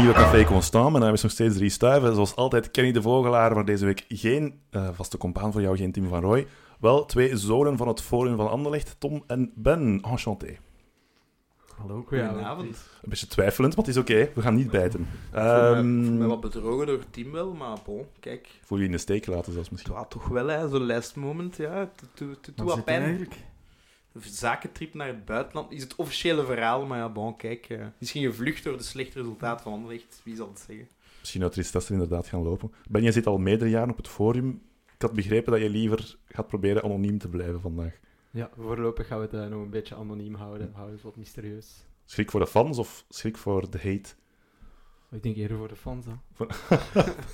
nieuwe Café Constant. Mijn naam is nog steeds Dries Stuiven. Zoals altijd Kenny de Vogelaar, maar deze week geen uh, vaste compaan voor jou, geen Tim van Rooij. Wel twee zonen van het Forum van Anderlecht, Tom en Ben. Enchanté. Hallo, goedenavond. Een beetje twijfelend, maar het is oké. We gaan niet bijten. Um, ik voel me ehm, wat bedrogen door het team wel, maar bon, kijk. Voel je in de steek laten zelfs misschien? Ja, toch wel, hè. Zo'n last moment, ja. Het doet wat pijn. Eigenlijk? Zakentrip naar het buitenland is het officiële verhaal. Maar ja, bon, kijk. Uh, misschien gevlucht door de slechte resultaten van Anderlecht. Wie zal het zeggen? Misschien uit tristesse inderdaad gaan lopen. Ben, je zit al meerdere jaren op het forum. Ik had begrepen dat je liever gaat proberen anoniem te blijven vandaag. Ja, voorlopig gaan we het uh, nog een beetje anoniem houden. Houden het wat mysterieus. Schrik voor de fans of schrik voor de hate? Ik denk eerder voor de fans. Hè.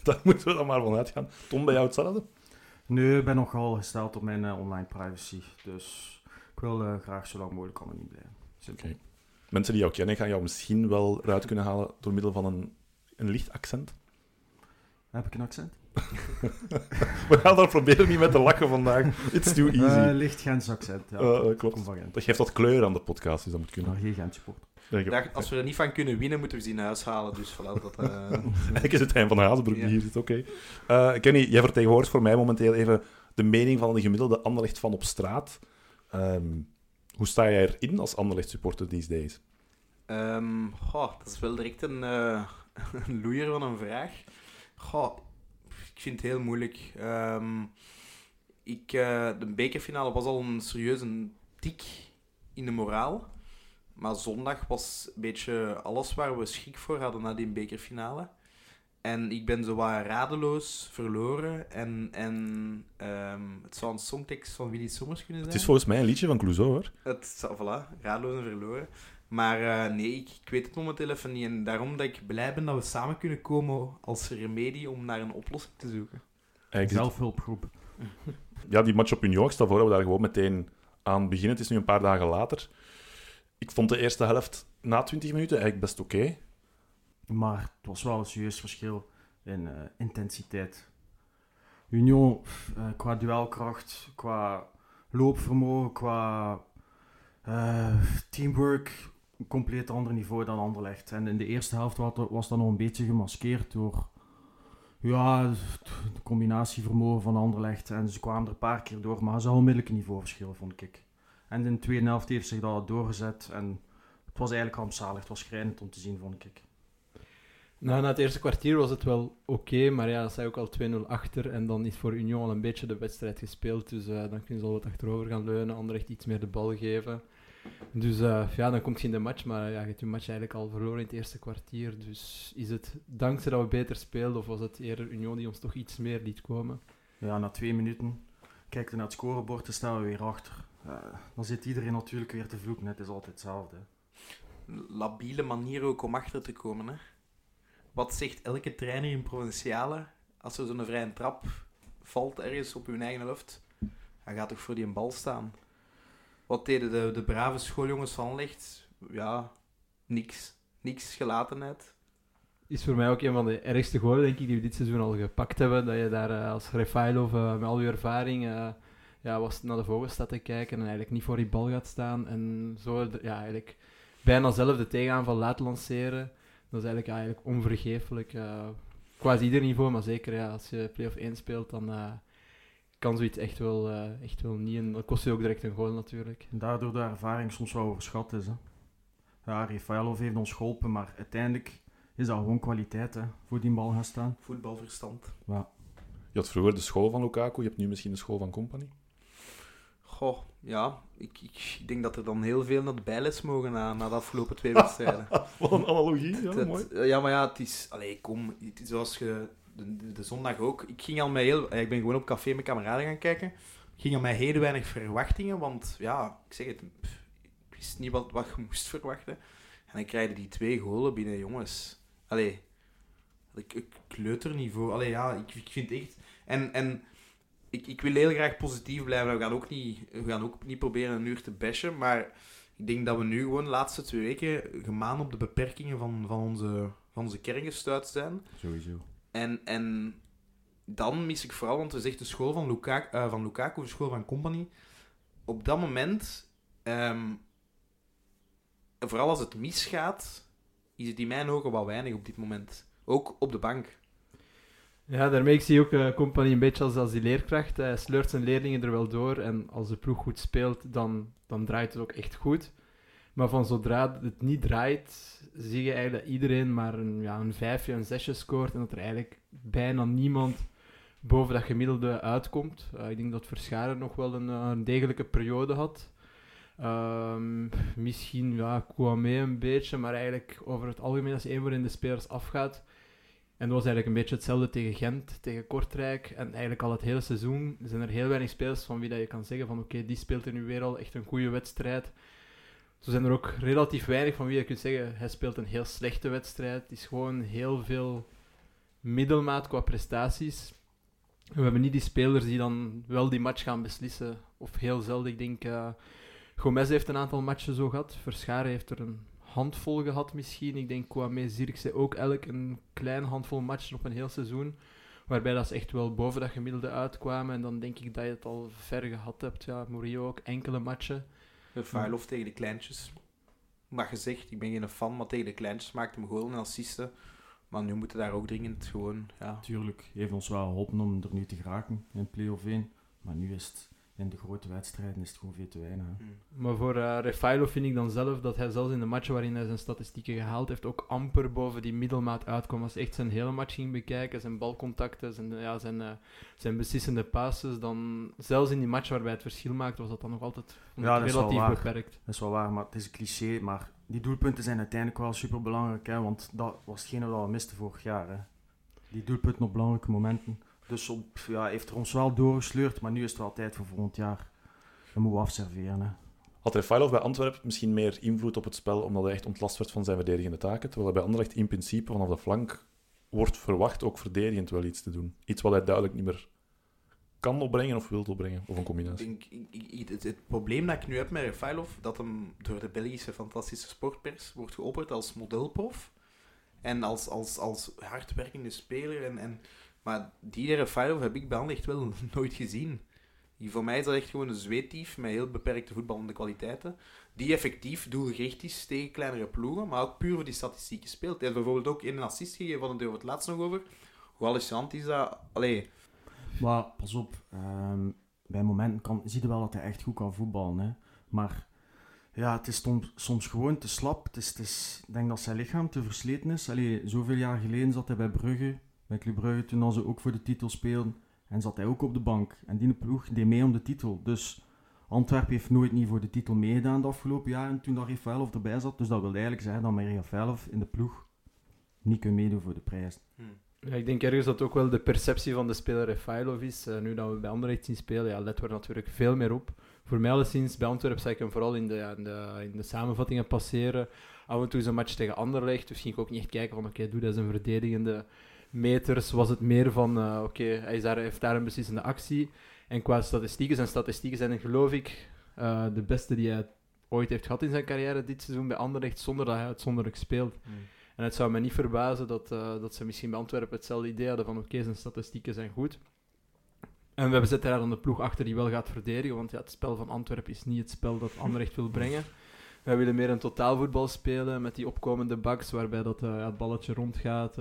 Daar moeten we dan maar van uitgaan. Tom, bij jou hetzelfde? Nee, ik ben nogal gesteld op mijn uh, online privacy. Dus ik wil uh, graag zo lang mogelijk anoniem blijven. Okay. Mensen die jou kennen gaan jou misschien wel eruit kunnen halen door middel van een, een licht accent. Heb ik een accent? We gaan daar proberen niet met te lachen vandaag. It's too easy. Uh, licht Gens accent, ja. Uh, klopt. Dat geeft wat kleur aan de podcast, dus dat moet kunnen. Maar geen Gent support. als we er niet van kunnen winnen, moeten we ze in huis halen. Dus voilà, dat... Uh... Eigenlijk is het Hein van Hazenbroek die hier zit, oké. Okay. Kenny, jij vertegenwoordigt voor mij momenteel even de mening van de gemiddelde Anderlecht van op straat. Um, hoe sta jij erin als Anderlecht supporter these days? Um, goh, dat is wel direct een, uh, een loeier van een vraag. Goh, ik vind het heel moeilijk. Um, ik, uh, de bekerfinale was al een serieuze tik in de moraal. Maar zondag was een beetje alles waar we schrik voor hadden na die bekerfinale. En ik ben zo wat radeloos verloren. En, en um, het zou een songtekst van Willy Sommers kunnen zijn. Het is volgens mij een liedje van Clouseau, hoor. Het, voilà, radeloos en verloren. Maar uh, nee, ik, ik, weet het momenteel even niet. En daarom dat ik blij ben dat we samen kunnen komen als remedie om naar een oplossing te zoeken. Zelfhulpgroep. ja, die match op Union, stel voor dat we daar gewoon meteen aan beginnen. Het is nu een paar dagen later. Ik vond de eerste helft na 20 minuten eigenlijk best oké. Maar het was wel een serieus verschil in uh, intensiteit. Union uh, qua duelkracht, qua loopvermogen, qua uh, teamwork, een compleet ander niveau dan Anderlecht. En in de eerste helft was dat nog een beetje gemaskeerd door ja, de combinatievermogen van Anderlecht. En ze kwamen er een paar keer door, maar is al onmiddellijk een niveauverschil, vond ik. En in de tweede helft heeft zich dat doorgezet. En het was eigenlijk rampzalig. Het was schrijnend om te zien, vond ik. Nou, na het eerste kwartier was het wel oké, maar ja, zij ook al 2-0 achter. En dan is voor Union al een beetje de wedstrijd gespeeld. Dus uh, dan kunnen ze al wat achterover gaan leunen, Anderlecht iets meer de bal geven. Dus uh, ja, dan komt je in de match, maar ja, je hebt je match eigenlijk al verloren in het eerste kwartier. Dus is het dankzij dat we beter speelden, of was het eerder Union die ons toch iets meer liet komen? Ja, na twee minuten kijkt naar het scorebord, dan staan we weer achter. Uh, dan zit iedereen natuurlijk weer te vloeken, het is altijd hetzelfde. Labiele manier ook om achter te komen, hè? Wat zegt elke trainer in provinciale als er zo'n vrije trap valt ergens op hun eigen helft? Hij gaat toch voor die bal staan? Wat deden de, de brave schooljongens van Licht? Ja, niks. Niks gelatenheid. Is voor mij ook een van de ergste golen, denk ik, die we dit seizoen al gepakt hebben. Dat je daar uh, als Refailov uh, met al je ervaring uh, ja, was naar de vogels staat te kijken en eigenlijk niet voor die bal gaat staan. En zo ja, eigenlijk bijna zelf de tegenaanval laat lanceren. Dat is eigenlijk, eigenlijk onvergeeflijk. Uh, quasi ieder niveau, maar zeker ja, als je play-off 1 speelt, dan uh, kan zoiets echt wel, uh, echt wel niet. En dat kost je ook direct een goal natuurlijk. Daardoor de ervaring soms wel overschat is. Hè. Ja, Rafaelov heeft ons geholpen, maar uiteindelijk is dat gewoon kwaliteit hè, voor die bal gaan staan. Voetbalverstand. Ja. Je had vroeger de school van Lukaku, je hebt nu misschien de school van Company. Goh, ja, ik, ik denk dat er dan heel veel naar de bijles mogen na, na de afgelopen twee wedstrijden. Wat een analogie, ja, het, mooi. Ja, maar ja, het is... Allee, kom, het is zoals je... De, de, zondag ook. Ik ging al met heel... Ik ben gewoon op café met kameraden gaan kijken. Ik ging al met heel weinig verwachtingen, want ja, ik zeg het... ik wist niet wat, wat je moest verwachten. En dan krijg je die twee golen binnen, jongens. Allee, ik, ik kleuterniveau. Allee, ja, ik, ik vind echt... En... en ik, ik wil heel graag positief blijven. We gaan, ook niet, we gaan ook niet proberen een uur te bashen. Maar ik denk dat we nu gewoon de laatste twee weken gemaan op de beperkingen van, van, onze, van onze kern gestuurd zijn. Sowieso. En, en dan mis ik vooral, want we zeggen de school van Lukaku, uh, van Lukaku de school van Company. Op dat moment, um, vooral als het misgaat, is het in mijn ogen wat weinig op dit moment. Ook op de bank. Ja, daarmee zie je ook uh, Company een beetje als, als die leerkracht. Hij sleurt zijn leerlingen er wel door en als de ploeg goed speelt, dan, dan draait het ook echt goed. Maar van zodra het niet draait, zie je eigenlijk dat iedereen maar een, ja, een vijfje, een zesje scoort en dat er eigenlijk bijna niemand boven dat gemiddelde uitkomt. Uh, ik denk dat Verscharen nog wel een, een degelijke periode had. Um, misschien ja, Kwame een beetje, maar eigenlijk over het algemeen als één voor in de spelers afgaat. En dat was eigenlijk een beetje hetzelfde tegen Gent, tegen Kortrijk. En eigenlijk al het hele seizoen zijn er heel weinig spelers van wie dat je kan zeggen van oké, die speelt er nu weer al echt een goede wedstrijd. Zo zijn er ook relatief weinig van wie je kunt zeggen hij speelt een heel slechte wedstrijd. Het is gewoon heel veel middelmaat qua prestaties. we hebben niet die spelers die dan wel die match gaan beslissen. Of heel zelden, ik denk... Uh, Gomez heeft een aantal matchen zo gehad. Verscharen heeft er een handvol gehad misschien. Ik denk Kwame Zirkse ook elk een klein handvol matchen op een heel seizoen. Waarbij dat ze echt wel boven dat gemiddelde uitkwamen. En dan denk ik dat je het al ver gehad hebt. Ja, Murillo ook, enkele matchen. Vailov tegen de kleintjes. Maar gezegd, ik ben geen fan, maar tegen de kleintjes maakte hem gewoon en assisten. Maar nu moeten daar ook dringend gewoon... Ja. Tuurlijk, heeft ons wel geholpen om er nu te geraken in play-off 1. Maar nu is het in de grote wedstrijden is het gewoon veel te weinig. Hmm. Maar voor uh, Refailo vind ik dan zelf dat hij zelfs in de matchen waarin hij zijn statistieken gehaald heeft, ook amper boven die middelmaat uitkwam. Als echt zijn hele match ging bekijken, zijn balcontacten, zijn, ja, zijn, uh, zijn beslissende passes, dan zelfs in die match waarbij het verschil maakte, was dat dan nog altijd ja, relatief beperkt. Dat is wel waar, maar het is een cliché. Maar die doelpunten zijn uiteindelijk wel super belangrijk, hè, want dat was hetgene wat we misten vorig jaar. Hè. Die doelpunten op belangrijke momenten. Dus op, ja, heeft er ons wel doorgesleurd, maar nu is het wel tijd voor volgend jaar. Dan moeten we afserveren. Hè. Had Refailov bij Antwerpen misschien meer invloed op het spel, omdat hij echt ontlast werd van zijn verdedigende taken, terwijl hij bij Anderlecht in principe vanaf de flank wordt verwacht ook verdedigend wel iets te doen. Iets wat hij duidelijk niet meer kan opbrengen of wil opbrengen, of een combinatie. Ik denk, het, het, probleem dat ik nu heb met Refailov, dat hem door de Belgische fantastische sportpers wordt geopperd als modelprof en als, als, als hardwerkende speler en, en maar die Refailov heb ik bij echt wel nooit gezien. Die, voor mij is dat echt gewoon een zweetdief met heel beperkte voetballende kwaliteiten. Die effectief doelgericht is tegen kleinere ploegen, maar ook puur voor die statistieken speelt. Hij heeft bijvoorbeeld ook een assist gegeven, van het het laatst nog over. Hoe hallucinant is dat? Allee. Maar pas op, um, bij momenten kan, zie je wel dat hij echt goed kan voetballen. Hè? Maar ja, het is soms, soms gewoon te slap. Het is, het is, ik denk dat zijn lichaam te versleten is. Allee, zoveel jaar geleden zat hij bij Brugge bij Club Brugge toen ze ook voor de titel speelden. En zat hij ook op de bank. En die ploeg deed mee om de titel. Dus Antwerpen heeft nooit niet voor de titel meegedaan de afgelopen jaren toen dat Rafaelov erbij zat. Dus dat wil eigenlijk zeggen dat met Rafaelov in de ploeg niet kunnen meedoen voor de prijs. Ja, ik denk ergens dat ook wel de perceptie van de speler Rafaelov is. Uh, nu dat we bij Anderlecht zien spelen, ja, let er natuurlijk veel meer op. Voor mij alleszins, bij Antwerpen zag ik hem vooral in de, in de, in de samenvattingen passeren. Af en toe zijn match tegen Anderlecht, dus ging ik ook niet echt kijken van oké, doe dat is een verdedigende meters was het meer van, uh, oké, hij daar, heeft daar een beslissende actie. En qua statistieken, zijn statistieken zijn geloof ik uh, de beste die hij ooit heeft gehad in zijn carrière dit seizoen bij Anderlecht, zonder dat hij uitzonderlijk speelt. Hmm. En het zou me niet verbazen dat, uh, dat ze misschien bij Antwerpen hetzelfde idee hadden van, oké, zijn statistieken zijn goed. En we zetten daar dan de ploeg achter die wel gaat verdedigen, want ja, het spel van Antwerpen is niet het spel dat Anderlecht wil brengen. Wij willen meer een totaalvoetbal spelen met die opkomende backs, waarbij dat, het balletje rondgaat.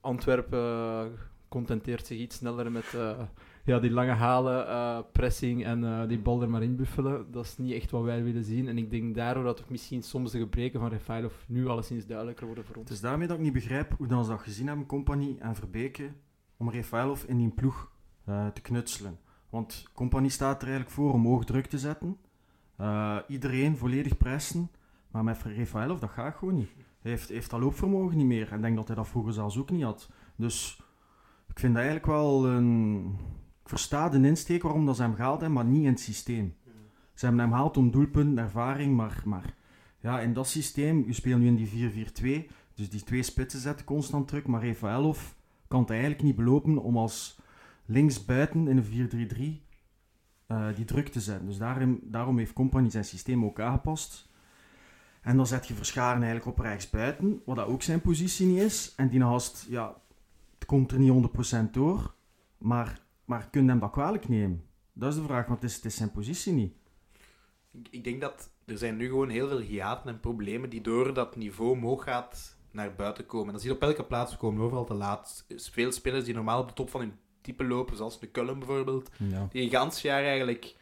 Antwerpen contenteert zich iets sneller met uh, ja, die lange halen, uh, pressing en die bal er maar in buffelen. Dat is niet echt wat wij willen zien. En ik denk daardoor dat misschien soms de gebreken van Refailov nu alleszins duidelijker worden voor ons. Het is daarmee dat ik niet begrijp hoe dan ze dat gezien hebben, Compagnie en Verbeke, om Refailov in die ploeg te knutselen. Want Compagnie staat er eigenlijk voor om hoog druk te zetten. iedereen volledig pressen. Maar met Refailov, dat gaat gewoon niet. Heeft, heeft dat loopvermogen niet meer. En ik denk dat hij dat vroeger zelfs ook niet had. Dus ik vind dat eigenlijk wel een... Ik versta de insteek waarom dat ze hem gehaald hebben, maar niet in het systeem. Ze hebben hem gehaald om doelpunten, ervaring, maar, maar ja, in dat systeem, u speelt nu in die 4-4-2, dus die twee spitsen zetten constant druk, maar Rafaelov kan het eigenlijk niet belopen om als linksbuiten in een 4-3-3 uh, eh, die druk te zetten. Dus daarom, daarom heeft Company zijn systeem ook aangepast. En dan zet je Verscharen eigenlijk op rechts buiten, wat dat ook zijn positie niet is. En die haast, ja, het komt er niet 100% door. Maar, maar kun je hem dat kwalijk nemen? Dat is de vraag, want het is, het is zijn positie niet. Ik, ik denk dat er zijn nu gewoon heel veel hiaten en problemen die door dat niveau omhoog gaat naar buiten komen. En dat zie je op elke plaats. We komen overal te laat. Veel spelers die normaal op de top van hun type lopen, zoals de Cullen bijvoorbeeld, Ja. die een gans jaar eigenlijk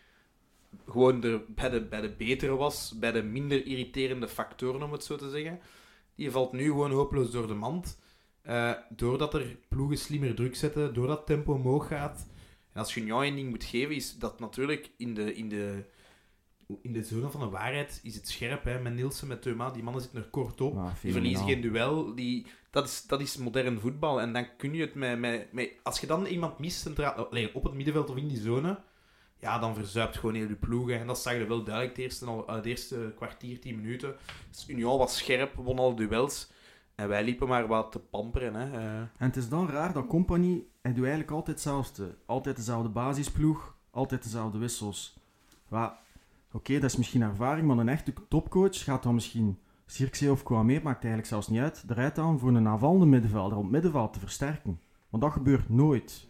gewoon er bij de, bij de betere was, bij de minder irriterende factoren, om het zo te zeggen. Die valt nu gewoon hopeloos door de mand. Eh, doordat er ploegen slimmer druk zetten, doordat tempo omhoog gaat. En als je Union een ding moet geven, is dat natuurlijk in de, in de, in de zone van de waarheid is het scherp. Hè? Met Nielsen, met Thuma, die mannen zitten er kort op. Ja, Die verliezen geen duel. Die, dat, is, dat is modern voetbal. En dan kun je het met... met, met als je dan iemand mist centraal, nee, op het middenveld of in die zone, ja, dan verzuipt gewoon heel je ploeg. hè. En dat zag je wel duidelijk de eerste, al- eh, de eerste kwartier, tien minuten. Dus Union was scherp, won alle duels. En wij liepen maar wat te pamperen. Hè. Eh, En het is dan raar dat Company, hij doet eigenlijk altijd hetzelfde. Altijd dezelfde basisploeg, altijd dezelfde wissels. Oké, dat is misschien ervaring, maar een echte topcoach gaat dan misschien Cirkzee of Kwame, maakt eigenlijk zelfs niet uit, eruit aan voor een aanvallende middenvelder om het middenveld te versterken. Want dat gebeurt nooit.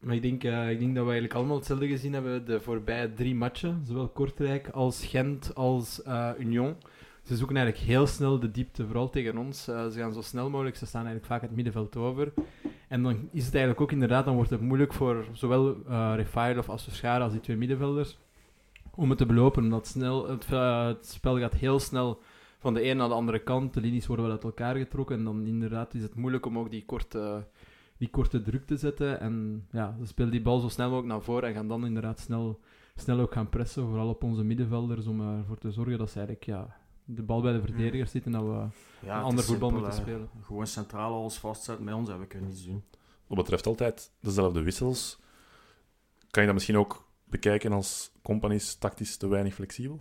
Maar ik denk, eh, ik denk dat we eigenlijk allemaal hetzelfde gezien hebben de voorbije drie matchen. Zowel Kortrijk als Gent als eh, Union. Ze zoeken eigenlijk heel snel de diepte, vooral tegen ons. Eh, ze gaan zo snel mogelijk, ze staan eigenlijk vaak het middenveld over. En dan is het eigenlijk ook inderdaad, dan wordt het moeilijk voor zowel uh, Refailov als Verscharen als die twee middenvelders om het te belopen. Omdat snel, het, het spel gaat heel snel van de een naar de andere kant. De linies worden wel uit elkaar getrokken. En dan inderdaad is het moeilijk om ook die korte, die korte druk te zetten. En ja, ze spelen die bal zo snel mogelijk naar voren en gaan dan inderdaad snel, snel ook gaan pressen. Vooral op onze middenvelders om ervoor te zorgen dat ze eigenlijk ja, de bal bij de verdediger zit en dat we Ja, een ander voetbal simpel, moeten spelen. Gewoon centraal alles vastzetten, met ons hebben we kunnen niets doen. Wat betreft altijd dezelfde wissels, kan je dat misschien ook bekijken als companies tactisch te weinig flexibel?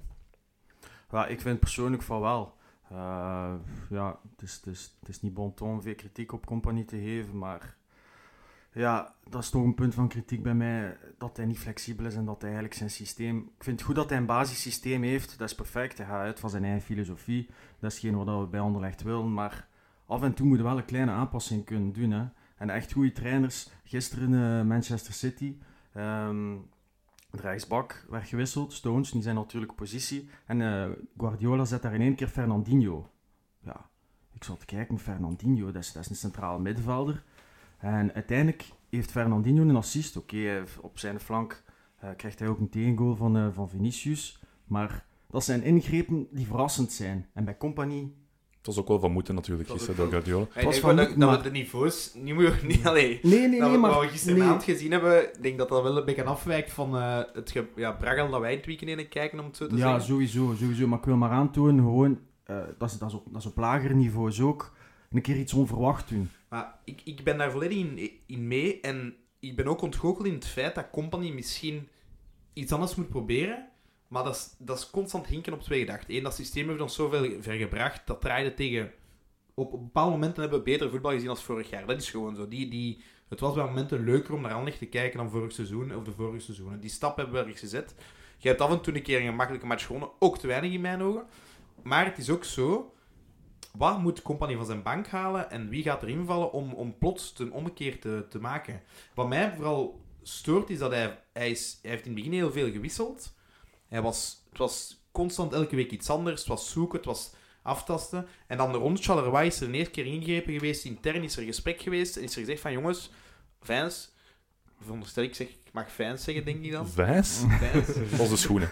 Ja, ik vind persoonlijk van wel. Eh, ja, het is, het, is, het is niet bon ton om veel kritiek op compagnie te geven, maar ja, dat is toch een punt van kritiek bij mij, dat hij niet flexibel is en dat hij eigenlijk zijn systeem... Ik vind het goed dat hij een basissysteem heeft, dat is perfect, hij gaat uit van zijn eigen filosofie, dat is hetgeen wat we bij Anderlecht willen, maar af en toe moeten we wel een kleine aanpassing kunnen doen. Hè. En echt goede trainers, gisteren eh, Manchester City... ehm, de werd gewisseld, Stones, die zijn natuurlijk positie. En eh, Guardiola zet daar in één keer Fernandinho. Ja, ik zat te kijken, Fernandinho, dat is, dat is een centrale middenvelder. En uiteindelijk heeft Fernandinho een assist. Oké, heeft- op zijn flank eh, krijgt hij ook een tegengoal van, eh, van Vinicius. Maar dat zijn ingrepen die verrassend zijn. En bij Compagnie... Het was ook wel van moeten natuurlijk gisteren door Guardiola. ik was van dat, maar- we de niveaus niet moeten... Niet, allee, Nee, nee, dat nee, we, maar... wat we nee. gisteravond gezien hebben, ik denk dat dat wel een beetje afwijkt van eh, het ge, ja, Bragal dat wij in het weekend in kijken, om het zo te Ja, zeggen. sowieso, sowieso. Maar ik wil maar aantonen, gewoon... eh, dat, is, dat, is op, dat is op lager niveau is ook een keer iets onverwacht doen. Maar ik, ik ben daar volledig in, in mee. En ik ben ook ontgoocheld in het feit dat Company misschien iets anders moet proberen. Maar dat is, dat is constant hinken op twee gedachten. Eén, dat systeem heeft ons zoveel ver gebracht. Dat draaide tegen... Op, bepaalde momenten hebben we beter voetbal gezien als vorig jaar. Dat is gewoon zo. Die, die, het was bij momenten leuker om naar Anderlecht te kijken dan vorig seizoen of de vorige seizoenen. Die stap hebben we ergens gezet. Je hebt af en toe een keer een gemakkelijke match gewonnen. Ook te weinig in mijn ogen. Maar het is ook zo wat moet Company van zijn bank halen en wie gaat er invallen om, om plots een ommekeer te, te maken? Wat mij vooral stoort is dat hij, hij, is, hij heeft in het begin heel veel gewisseld. Hij was, het was constant elke week iets anders. Het was zoeken, het was aftasten. En dan rond Charleroi is er een eerste keer ingegrepen geweest. Intern is er gesprek geweest en is er gezegd van jongens, fans, veronderstel ik zeg, ik mag fans zeggen denk ik dan. Fans. Als de schoenen.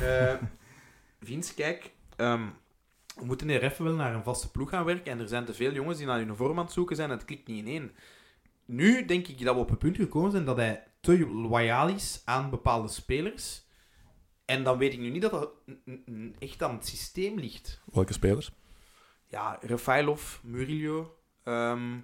Eh Vince, kijk. ehm, we moeten hier even wel naar een vaste ploeg gaan werken. En er zijn te veel jongens die naar hun vorm aan het zoeken zijn. En het klikt niet in één. Nu denk ik dat we op het punt gekomen zijn dat hij te loyaal is aan bepaalde spelers. En dan weet ik nu niet dat dat echt aan het systeem ligt. Welke spelers? Ja, Rafailov, Murillo. ehm,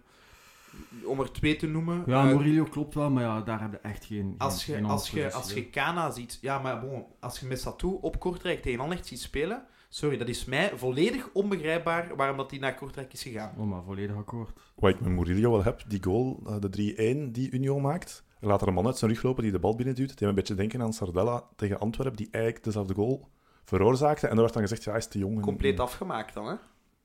om er twee te noemen. Ja, Eh, Murillo klopt wel, maar ja, daar heb je echt geen... Als geen, je, geen als, je, als je Kana ziet... Ja, maar bon, als je met Satou op Kortrijk tegen Anderlecht ziet spelen... Sorry, dat is mij volledig onbegrijpbaar waarom dat hij naar Kortrijk is gegaan. Oh, maar volledig akkoord. Wat ik met Murillo wel heb, die goal, eh, de 3-1 die Union maakt. Er laat er een man uit zijn rug lopen die de bal binnen duwt. Het deed me een beetje denken aan Sardella tegen Antwerpen, die eigenlijk dezelfde goal veroorzaakte. En er werd dan gezegd, ja, hij is te jong. en- Compleet afgemaakt dan, hè.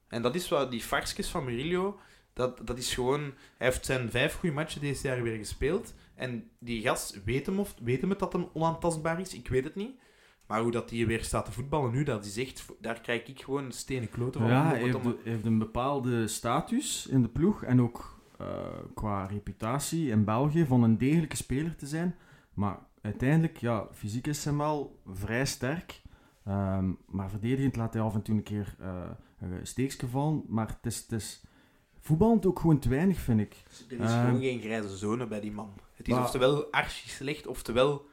En dat is wat die farskes van Murillo... Dat, dat is gewoon... Hij heeft zijn vijf goede matchen deze jaar weer gespeeld. En die gast weet hem, of, weet hem het dat hem onaantastbaar is. Ik weet het niet. Maar hoe dat die weer staat te voetballen nu, dat is echt, daar krijg ik gewoon stenen kloten van. Ja, hij heeft, om- hij heeft een bepaalde status in de ploeg en ook eh, qua reputatie in België van een degelijke speler te zijn. Maar uiteindelijk, ja, fysiek is hij wel vrij sterk. Ehm, maar verdedigend laat hij af en toe een keer eh een steekje vallen. Maar het is, het is voetballend ook gewoon te weinig, vind ik. Er is Ehm, gewoon geen grijze zone bij die man. Het is maar- oftewel archi slecht, oftewel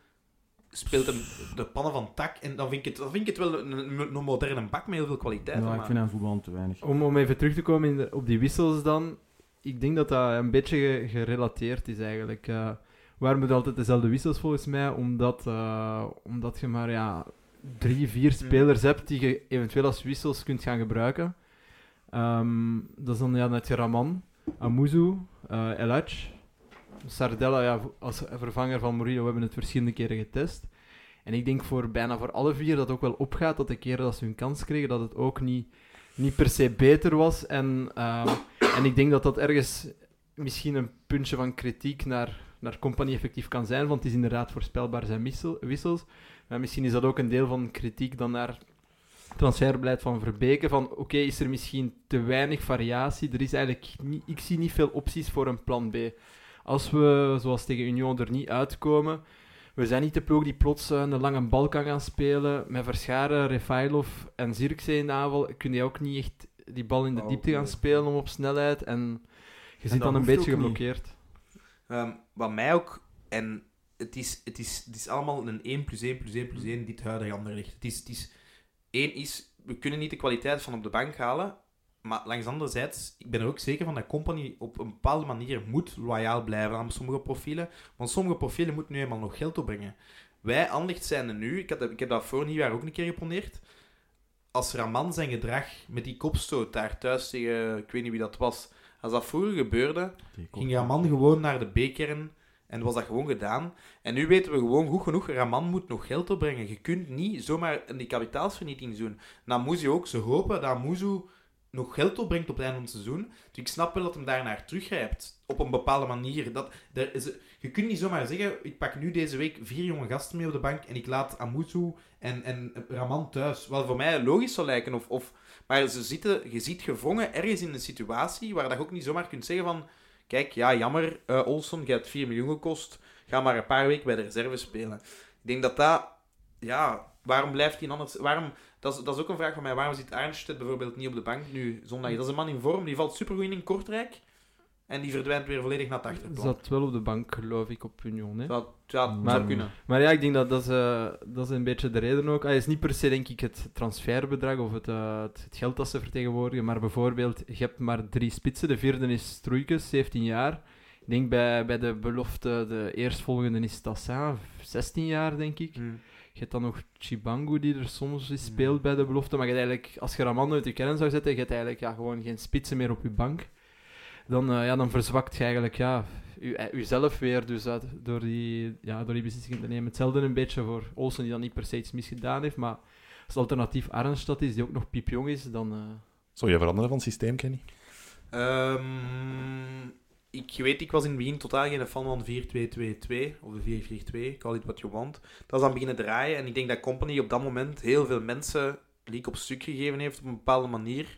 speelt hem de pannen van tak. En dan vind ik het, dan vind ik het wel een, moderne bak met heel veel kwaliteit. Ja, maar- ik vind hem voetballend te weinig. Om, om even terug te komen in de- op die wissels dan. Ik denk dat dat een beetje ge- gerelateerd is eigenlijk. Eh waarom moet altijd dezelfde wissels volgens mij? Omdat, eh, omdat je maar ja, drie, vier spelers hebt die je eventueel als wissels kunt gaan gebruiken. Ehm, dat is dan ja, net Raman, Amuzu, eh Hadj, Sardella ja, als vervanger van Murillo. We hebben het verschillende keren getest. En ik denk voor bijna voor alle vier dat ook wel opgaat dat de keren dat ze hun kans kregen, dat het ook niet, niet per se beter was. En, ehm, en ik denk dat dat ergens misschien een puntje van kritiek naar, naar Company effectief kan zijn, want het is inderdaad voorspelbaar zijn wissel, wissels. Maar misschien is dat ook een deel van kritiek dan naar transferbeleid van Verbeke. Van oké, is er misschien te weinig variatie? Er is eigenlijk ik zie niet veel opties voor een plan B. Als we, zoals tegen Union, er niet uitkomen, we zijn niet de ploeg die plots eh, een lange bal kan gaan spelen. Met Verscharen, Refailov en Zirkzee in de aanval kun je ook niet echt die bal in de Oh, diepte gaan spelen om op snelheid. En je zit dan een beetje geblokkeerd. Ehm, wat mij ook, en het is, het, is, het is allemaal een 1 plus 1 plus 1 plus 1 dit huidige anderlicht. Het is, het is, één is, we kunnen niet de kwaliteit van op de bank halen, maar langs de andere zijde, ik ben er ook zeker van dat Company op een bepaalde manier moet loyaal blijven aan sommige profielen, want sommige profielen moeten nu eenmaal nog geld opbrengen. Wij, Anderlecht, zijn er nu, ik, had, ik heb dat voor nieuwjaar ook een keer geponeerd, als Raman zijn gedrag met die kopstoot daar thuis tegen, ik weet niet wie dat was, als dat vroeger gebeurde, ging Raman gewoon naar de B-kern en was dat gewoon gedaan. En nu weten we gewoon goed genoeg, Raman moet nog geld opbrengen. Je kunt niet zomaar die kapitaalsvernietiging doen. Namuzi ook, ze hopen dat Muzu nog geld opbrengt op het einde van het seizoen. Dus ik snap wel dat hem daarnaar teruggrijpt. Op een bepaalde manier. Dat, er is, je kunt niet zomaar zeggen, ik pak nu deze week vier jonge gasten mee op de bank en ik laat Amuzu en, en Raman thuis. Wat voor mij logisch zou lijken. Of, of, maar ze zitten, je ziet gevrongen ergens in een situatie waar dat je ook niet zomaar kunt zeggen van kijk, ja, jammer, eh Olson, je hebt 4 miljoen gekost, ga maar een paar weken bij de reserve spelen. Ik denk dat dat, ja, waarom blijft hij anders, waarom, dat is, dat is ook een vraag van mij, waarom zit Arnstedt bijvoorbeeld niet op de bank nu zondag? Dat is een man in vorm, die valt supergoed in in Kortrijk, en die verdwijnt weer volledig naar het achterplan. Zat wel op de bank, geloof ik, op Union. Hè? Dat, ja, dat Maar- zou kunnen. Maar ja, ik denk dat dat is, eh, dat is een beetje de reden ook. Het is niet per se, denk ik, het transferbedrag of het, eh, het, het geld dat ze vertegenwoordigen, maar bijvoorbeeld, je hebt maar drie spitsen. De vierde is Stroeikens, 17 jaar. Ik denk bij, bij de belofte, de eerstvolgende is Tassin, 16 jaar, denk ik. Hmm. Je hebt dan nog Chibangu, die er soms eens speelt bij de belofte. Maar je hebt eigenlijk, als je Raman uit de kern zou zetten, je hebt eigenlijk ja, gewoon geen spitsen meer op je bank. Dan, eh, ja, dan verzwakt je eigenlijk ja, u, eh, uzelf weer dus door, die, ja, door die beslissing te nemen. Hetzelfde een beetje voor Olsen, die dan niet per se iets misgedaan heeft. Maar als alternatief Arnstad is, die ook nog piepjong is, dan... eh, Zou je veranderen van systeem, Kenny? Ehm, ik weet, ik was in het begin totaal geen fan van 4-2-2-2 of de 4-4-2, call it what you want. Dat is dan beginnen draaien en ik denk dat Company op dat moment heel veel mensen leak op stuk gegeven heeft op een bepaalde manier.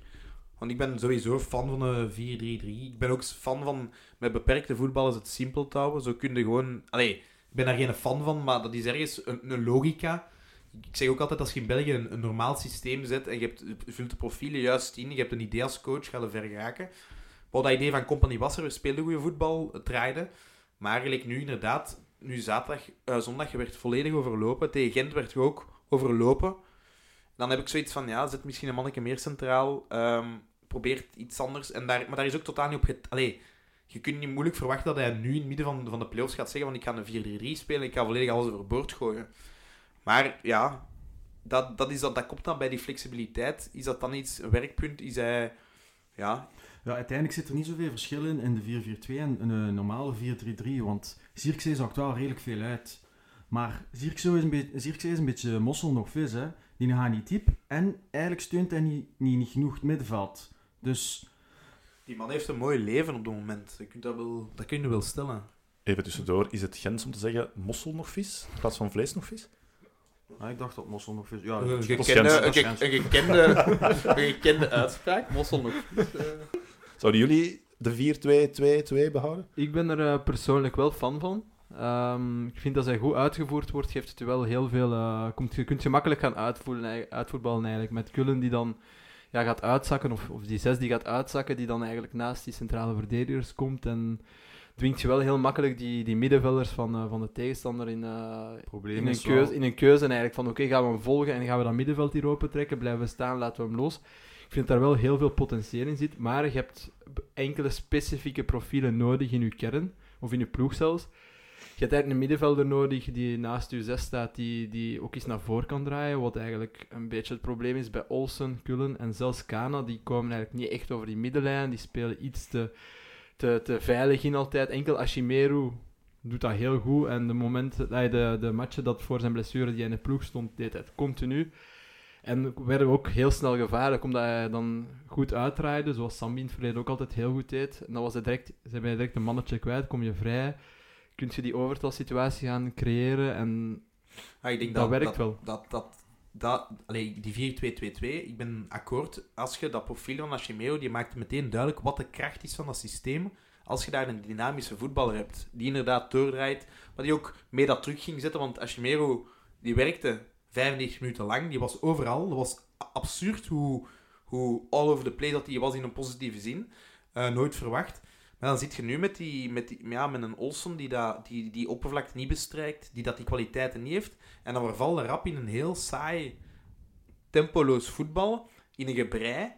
Want ik ben sowieso fan van de 4-3-3. Ik ben ook fan van met beperkte voetballers het simpel te houden. Zo kun je gewoon... Allee, ik ben daar geen fan van, maar dat is ergens een, logica. Ik zeg ook altijd, als je in België een, normaal systeem zet en je, hebt, vult de profielen juist in, je hebt een idee als coach, ga je ver geraken. Wat dat idee van Company was er, we speelden goede voetbal, het draaide. Maar gelijk nu inderdaad, nu zaterdag, eh, zondag, je werd volledig overlopen. Tegen Gent werd je ook overlopen. Dan heb ik zoiets van, ja, zet misschien een manneke meer centraal. ehm probeert iets anders. En daar, maar daar is ook totaal niet op... Get... Je kunt niet moeilijk verwachten dat hij nu in het midden van, van de playoffs gaat zeggen van ik ga een 4-3-3 spelen, ik ga volledig alles overboord gooien. Maar ja, dat, dat, is dat, dat komt dan bij die flexibiliteit. Is dat dan iets, een werkpunt? Is hij... Ja, Ja, uiteindelijk zit er niet zoveel verschil in in de 4-4-2 en een normale 4-3-3, want Zirkzee zakt wel redelijk veel uit. Maar Zirkzee is een, beetje Zirkzee is een beetje mossel nog vis, hè. Die gaat niet diep en eigenlijk steunt hij niet, niet, niet genoeg het middenveld. Dus die man heeft een mooi leven op het moment. Je kunt dat, wel, dat kun je wel stellen. Even tussendoor, is het Gens om te zeggen mossel nog vis in plaats van vlees nog vis? Ah, ik dacht dat Mossel nog... vis- Ja, Een gekende, een, gekende, een gekende uitspraak. Mossel nog. Zouden jullie de 4-2-2-2 behouden? Ik ben er eh, persoonlijk wel fan van. Ehm, ik vind dat hij goed uitgevoerd wordt, geeft het wel heel veel. eh, komt, je kunt je makkelijk gaan uitvoeren, uitvoetballen eigenlijk. Met Kullen die dan ja, gaat uitzakken, of, of die zes die gaat uitzakken, die dan eigenlijk naast die centrale verdedigers komt. En dwingt je wel heel makkelijk die, die middenvelders van, eh, van de tegenstander in, eh, in, een keuze, in een keuze eigenlijk. Van oké, gaan we hem volgen en gaan we dat middenveld hier open trekken? Blijven we staan, laten we hem los? Vind dat daar wel heel veel potentieel in zit. Maar je hebt enkele specifieke profielen nodig in je kern, of in je ploeg zelfs. Je hebt eigenlijk een middenvelder nodig die naast je zes staat, die, die ook eens naar voren kan draaien. Wat eigenlijk een beetje het probleem is bij Olsen, Kullen en zelfs Kana. Die komen eigenlijk niet echt over die middenlijn. Die spelen iets te, te, te veilig in altijd. Enkel Ashimeru doet dat heel goed. En de momenten, eh, de, de matchen dat voor zijn blessure die in de ploeg stond, deed hij het continu. En werden we ook heel snel gevaarlijk, omdat hij dan goed uitdraaide, zoals Sambi in het verleden ook altijd heel goed deed. En dan was hij direct, zijn wij direct een mannetje kwijt, kom je vrij, kun je die overtalsituatie gaan creëren en Ah, ik denk Dat dat, werkt dat, wel. Dat, dat, dat, allee, die 4-2-2-2, ik ben akkoord. Als je dat profiel van Hashimeo, die maakt meteen duidelijk wat de kracht is van dat systeem. Als je daar een dynamische voetballer hebt, die inderdaad doordraait, maar die ook mee dat terug ging zetten, want Hashimero, die werkte 95 minuten lang, die was overal. Dat was absurd hoe, hoe all over the place dat hij was in een positieve zin. Eh, nooit verwacht. Maar dan zit je nu met, die, met, ja, met een Olsen die, dat, die die oppervlakte niet bestrijkt, die dat die kwaliteiten niet heeft. En dan verval je rap in een heel saai, tempoloos voetbal, in een gebrei.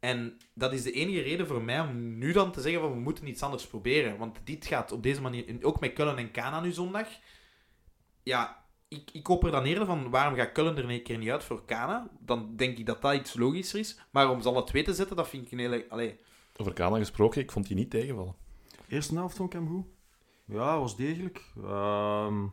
En dat is de enige reden voor mij om nu dan te zeggen van we moeten iets anders proberen. Want dit gaat op deze manier, ook met Kullen en Kana nu zondag. Ja, ik, ik koop er dan eerder van waarom gaat Kullen er een keer niet uit voor Kana? Dan denk ik dat dat iets logischer is. Maar om ze alle twee te zetten, dat vind ik een hele... Allee, Over Kana gesproken, ik vond die niet tegenvallen. Eerste helft vond ik hem goed. Ja, was degelijk. Ehm,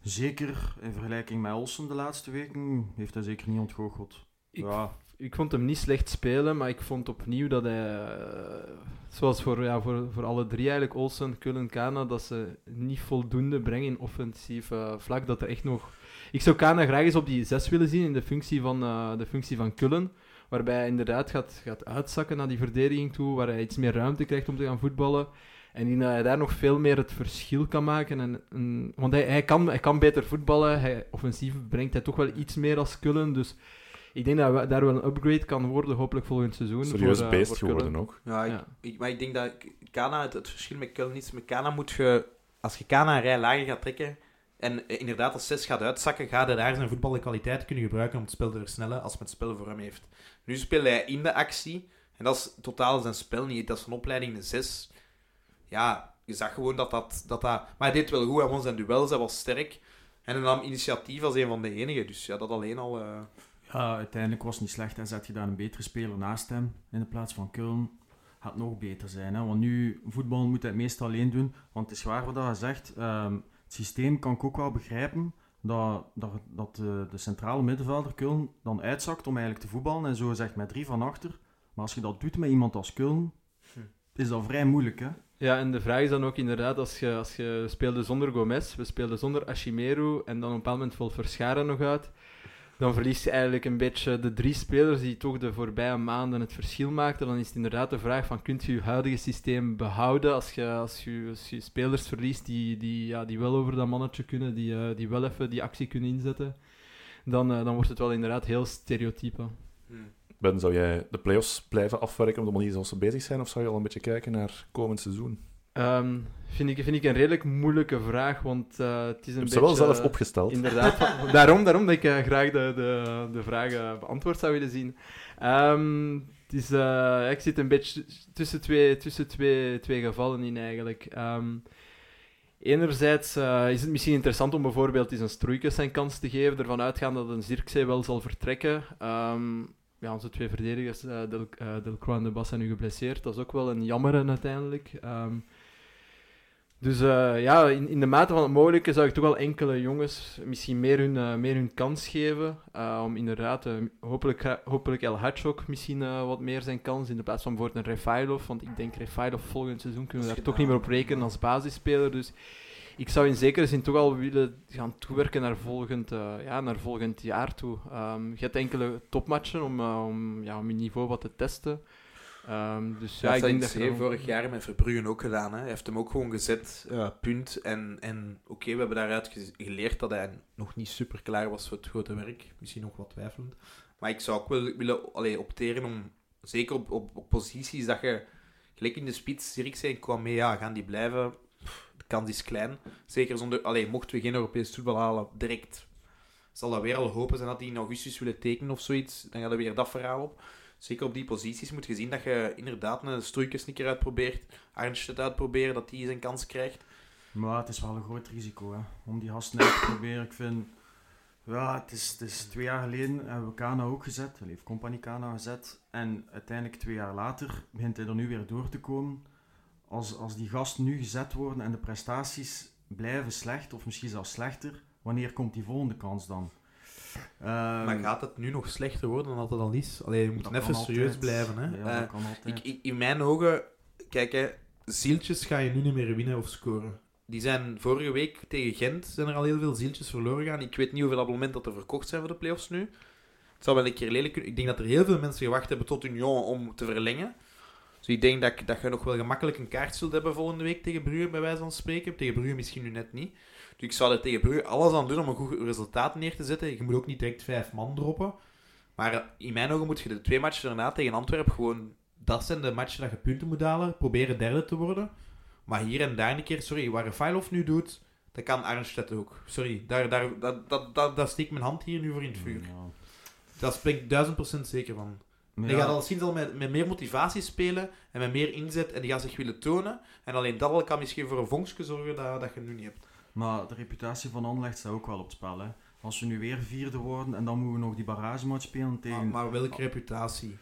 zeker in vergelijking met Olsen de laatste weken heeft hij zeker niet ontgoocheld. Ik, Ja, ik vond hem niet slecht spelen, maar ik vond opnieuw dat hij, eh, zoals voor, ja, voor, voor alle drie eigenlijk, Olsen, Kullen, Kana, dat ze niet voldoende brengen in offensief eh, vlak. Dat er echt nog... Ik zou Kana graag eens op die zes willen zien in de functie van, eh, de functie van Kullen, waarbij hij inderdaad gaat, gaat uitzakken naar die verdediging toe, waar hij iets meer ruimte krijgt om te gaan voetballen. En die, dat hij daar nog veel meer het verschil kan maken. En, en- want hij, hij, kan, hij kan beter voetballen. Hij, offensief brengt hij toch wel iets meer als Kullen. Dus ik denk dat we- daar wel een upgrade kan worden, hopelijk volgend seizoen. Serieus voor, eh, beest voor geworden ook. Ja, ik, Ja. ik- maar ik denk dat Kana, het, het verschil met is, met Kana moet je, als je Kana een rij lager gaat trekken, en eh, inderdaad als 6 gaat uitzakken, gaat hij daar zijn voetballen kwaliteit kunnen gebruiken om het spel te versnellen als men het spel voor hem heeft. Nu speelt hij in de actie, en dat is totaal zijn spel niet. Dat is een opleiding, een 6. Ja, je zag gewoon dat dat, dat dat... Maar hij deed wel goed, hij won zijn duels, hij was sterk. En hij nam initiatief als een van de enigen, dus ja, dat alleen al... eh, ja, uiteindelijk was het niet slecht. En zet je daar een betere speler naast hem in de plaats van Kuln, gaat nog beter zijn. Hè? Want nu, voetbal moet hij het meest alleen doen. Want het is waar wat je zegt. ehm, het systeem kan ik ook wel begrijpen. Dat, dat, dat de, de centrale middenvelder Kuln dan uitzakt om eigenlijk te voetballen. En zo zegt met drie van achter. Maar als je dat doet met iemand als Kuln, Hm. is dat vrij moeilijk. Hè? Ja, en de vraag is dan ook inderdaad, als je, als je speelde zonder Gomez, we speelden zonder Ashimeru en dan op een bepaald moment valt Verscharen nog uit, dan verlies je eigenlijk een beetje de drie spelers die toch de voorbije maanden het verschil maakten. Dan is het inderdaad de vraag van, kunt je je huidige systeem behouden als je, als je, spelers verliest die, die, ja, die wel over dat mannetje kunnen, die, eh, die wel even die actie kunnen inzetten. Dan, eh, dan wordt het wel inderdaad heel stereotype. hm. Ben, zou jij de play-offs blijven afwerken op de manier zoals ze bezig zijn, of zou je al een beetje kijken naar komend seizoen? Ehm, vind, ik, vind ik een redelijk moeilijke vraag, want eh, het is een beetje... ze wel zelf opgesteld. Inderdaad. daarom, daarom dat ik eh, graag de, de, de vragen beantwoord zou willen zien. Ehm, het is, eh, ik zit een beetje tussen twee, tussen twee, twee gevallen in eigenlijk. Ehm, enerzijds is het misschien interessant om bijvoorbeeld eens een Stroeikens zijn kans te geven, ervan uitgaan dat een Zirkzee wel zal vertrekken. Ja, onze twee verdedigers, Del, Delcroix en De Bas, zijn nu geblesseerd. Dat is ook wel een jammer uiteindelijk. Dus eh, ja, in, in de mate van het mogelijke zou ik toch wel enkele jongens misschien meer hun, eh, meer hun kans geven. eh, om inderdaad, hopelijk, hopelijk El Hadj ook misschien wat meer zijn kans. In de plaats van bijvoorbeeld een Refailov. Want ik denk Refailov volgend seizoen kunnen we daar toch niet meer op rekenen als basisspeler. Dus ik zou in zekere zin toch al willen gaan toewerken naar volgend, ja, naar volgend jaar toe. Ehm, je hebt enkele topmatchen om, om, ja, om je niveau wat te testen. Ehm, dus ja, Ja, ik denk dat hij dan- vorig jaar met Verbruggen ook gedaan. Hè. Hij heeft hem ook gewoon gezet, eh, punt. En, en oké, we hebben daaruit ge- geleerd dat hij nog niet super klaar was voor het grote werk. Misschien nog wat twijfelend. Maar ik zou ook wel willen allee, opteren om, zeker op, op, op posities dat je, gelijk in de spits, Zirkzee en Kwame, ja, gaan die blijven? Pff, de kans is klein. Zeker zonder, allee, mochten we geen Europees voetbal halen, direct zal dat weer al hopen zijn dat die in augustus willen tekenen of zoiets. Dan gaat er weer dat verhaal op. Zeker op die posities moet je zien dat je inderdaad een keer uitprobeert, Arnstedt uitproberen, dat die zijn kans krijgt. Maar het is wel een groot risico hè, om die gasten uit te proberen. Ik vind, ja, het is, het is twee jaar geleden hebben we Kana ook gezet. Heeft Company Kana gezet. En uiteindelijk twee jaar later begint hij er nu weer door te komen. Als, als die gasten nu gezet worden en de prestaties blijven slecht, of misschien zelfs slechter, wanneer komt die volgende kans dan? Ehm, maar gaat het nu nog slechter worden dan dat het al is? Allee, je moet dat even serieus altijd. blijven. Hè? Ja, Eh, ik, ik- in mijn ogen, kijk, hè, zieltjes ga je nu niet meer winnen of scoren. Die zijn vorige week tegen Gent zijn er al heel veel zieltjes verloren gegaan. Ik weet niet hoeveel abonnement dat er verkocht zijn voor de playoffs nu. Het zou wel een keer lelijk kunnen. Ik denk dat er heel veel mensen gewacht hebben tot Union om te verlengen. Dus ik denk dat, dat je nog wel gemakkelijk een kaart zult hebben volgende week tegen Brugge, bij wijze van spreken. Tegen Brugge misschien nu net niet. Dus ik zou er tegen Brugge alles aan doen om een goed resultaat neer te zetten. Je moet ook niet direct vijf man droppen. Maar eh, in mijn ogen moet je de twee matchen daarna tegen Antwerpen gewoon... Dat zijn de matchen dat je punten moet halen. Proberen derde te worden. Maar hier en daar een keer... Sorry, waar Refailov nu doet, dat kan Arnstedt ook. Sorry, daar, daar, dat, dat, dat, daar steek ik mijn hand hier nu voor in het vuur. Ja. Daar spreek ik duizend procent zeker van. Die ja, gaat al sinds al met, met meer motivatie spelen en met meer inzet en die gaat zich willen tonen. En alleen dat al kan misschien voor een vonkje zorgen dat, dat je nu niet hebt. Maar de reputatie van Anderlecht staat ook wel op het spel. Hè. Als we nu weer vierde worden en dan moeten we nog die barragematch spelen tegen... Maar, maar welke reputatie?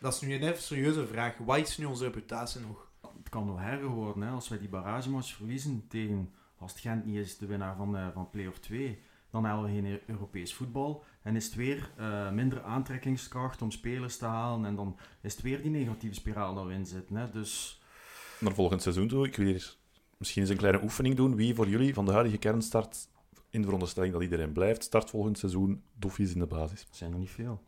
Dat is nu een even serieuze vraag. Wat is nu onze reputatie nog? Het kan nog erger worden hè. als wij die barragematch verliezen tegen, als het Gent niet is de winnaar van, eh, van play-off 2, dan hebben we geen Eu- Europees voetbal. En is het weer eh, minder aantrekkingskracht om spelers te halen. En dan is het weer die negatieve spiraal dat we in zitten. Hè. Dus Naar volgend seizoen toe. Ik wil hier misschien eens een kleine oefening doen. Wie voor jullie van de huidige kernstart, in de veronderstelling dat iedereen blijft, start volgend seizoen doffies in de basis? het zijn er niet veel.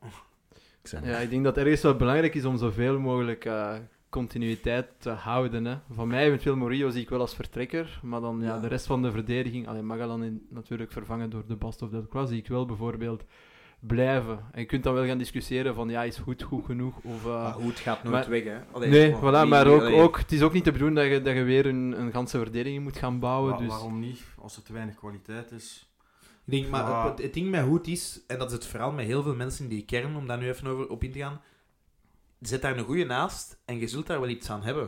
Ik zeg Ja, ik denk dat ergens wel belangrijk is om zoveel mogelijk eh, continuïteit te houden. Hè. Van mij eventueel Morillo zie ik wel als vertrekker, maar dan ja, Ja. de rest van de verdediging, alleen Magalan in, natuurlijk vervangen door de Bast of Delcroix, zie ik wel bijvoorbeeld blijven. En je kunt dan wel gaan discussiëren van ja, is goed goed genoeg? Of, eh, Maar goed gaat nooit maar- weg, hè? Allee, nee, gewoon, voilà, maar ook, allee. ook, het is ook niet de bedoeling dat je, dat je weer een, een ganse verdediging moet gaan bouwen. Wa- dus... Waarom niet? Als er te weinig kwaliteit is. Ik denk, maar het, het ding met Hoed is, en dat is het verhaal met heel veel mensen in die kern, om daar nu even over, op in te gaan, zet daar een goede naast en je zult daar wel iets aan hebben.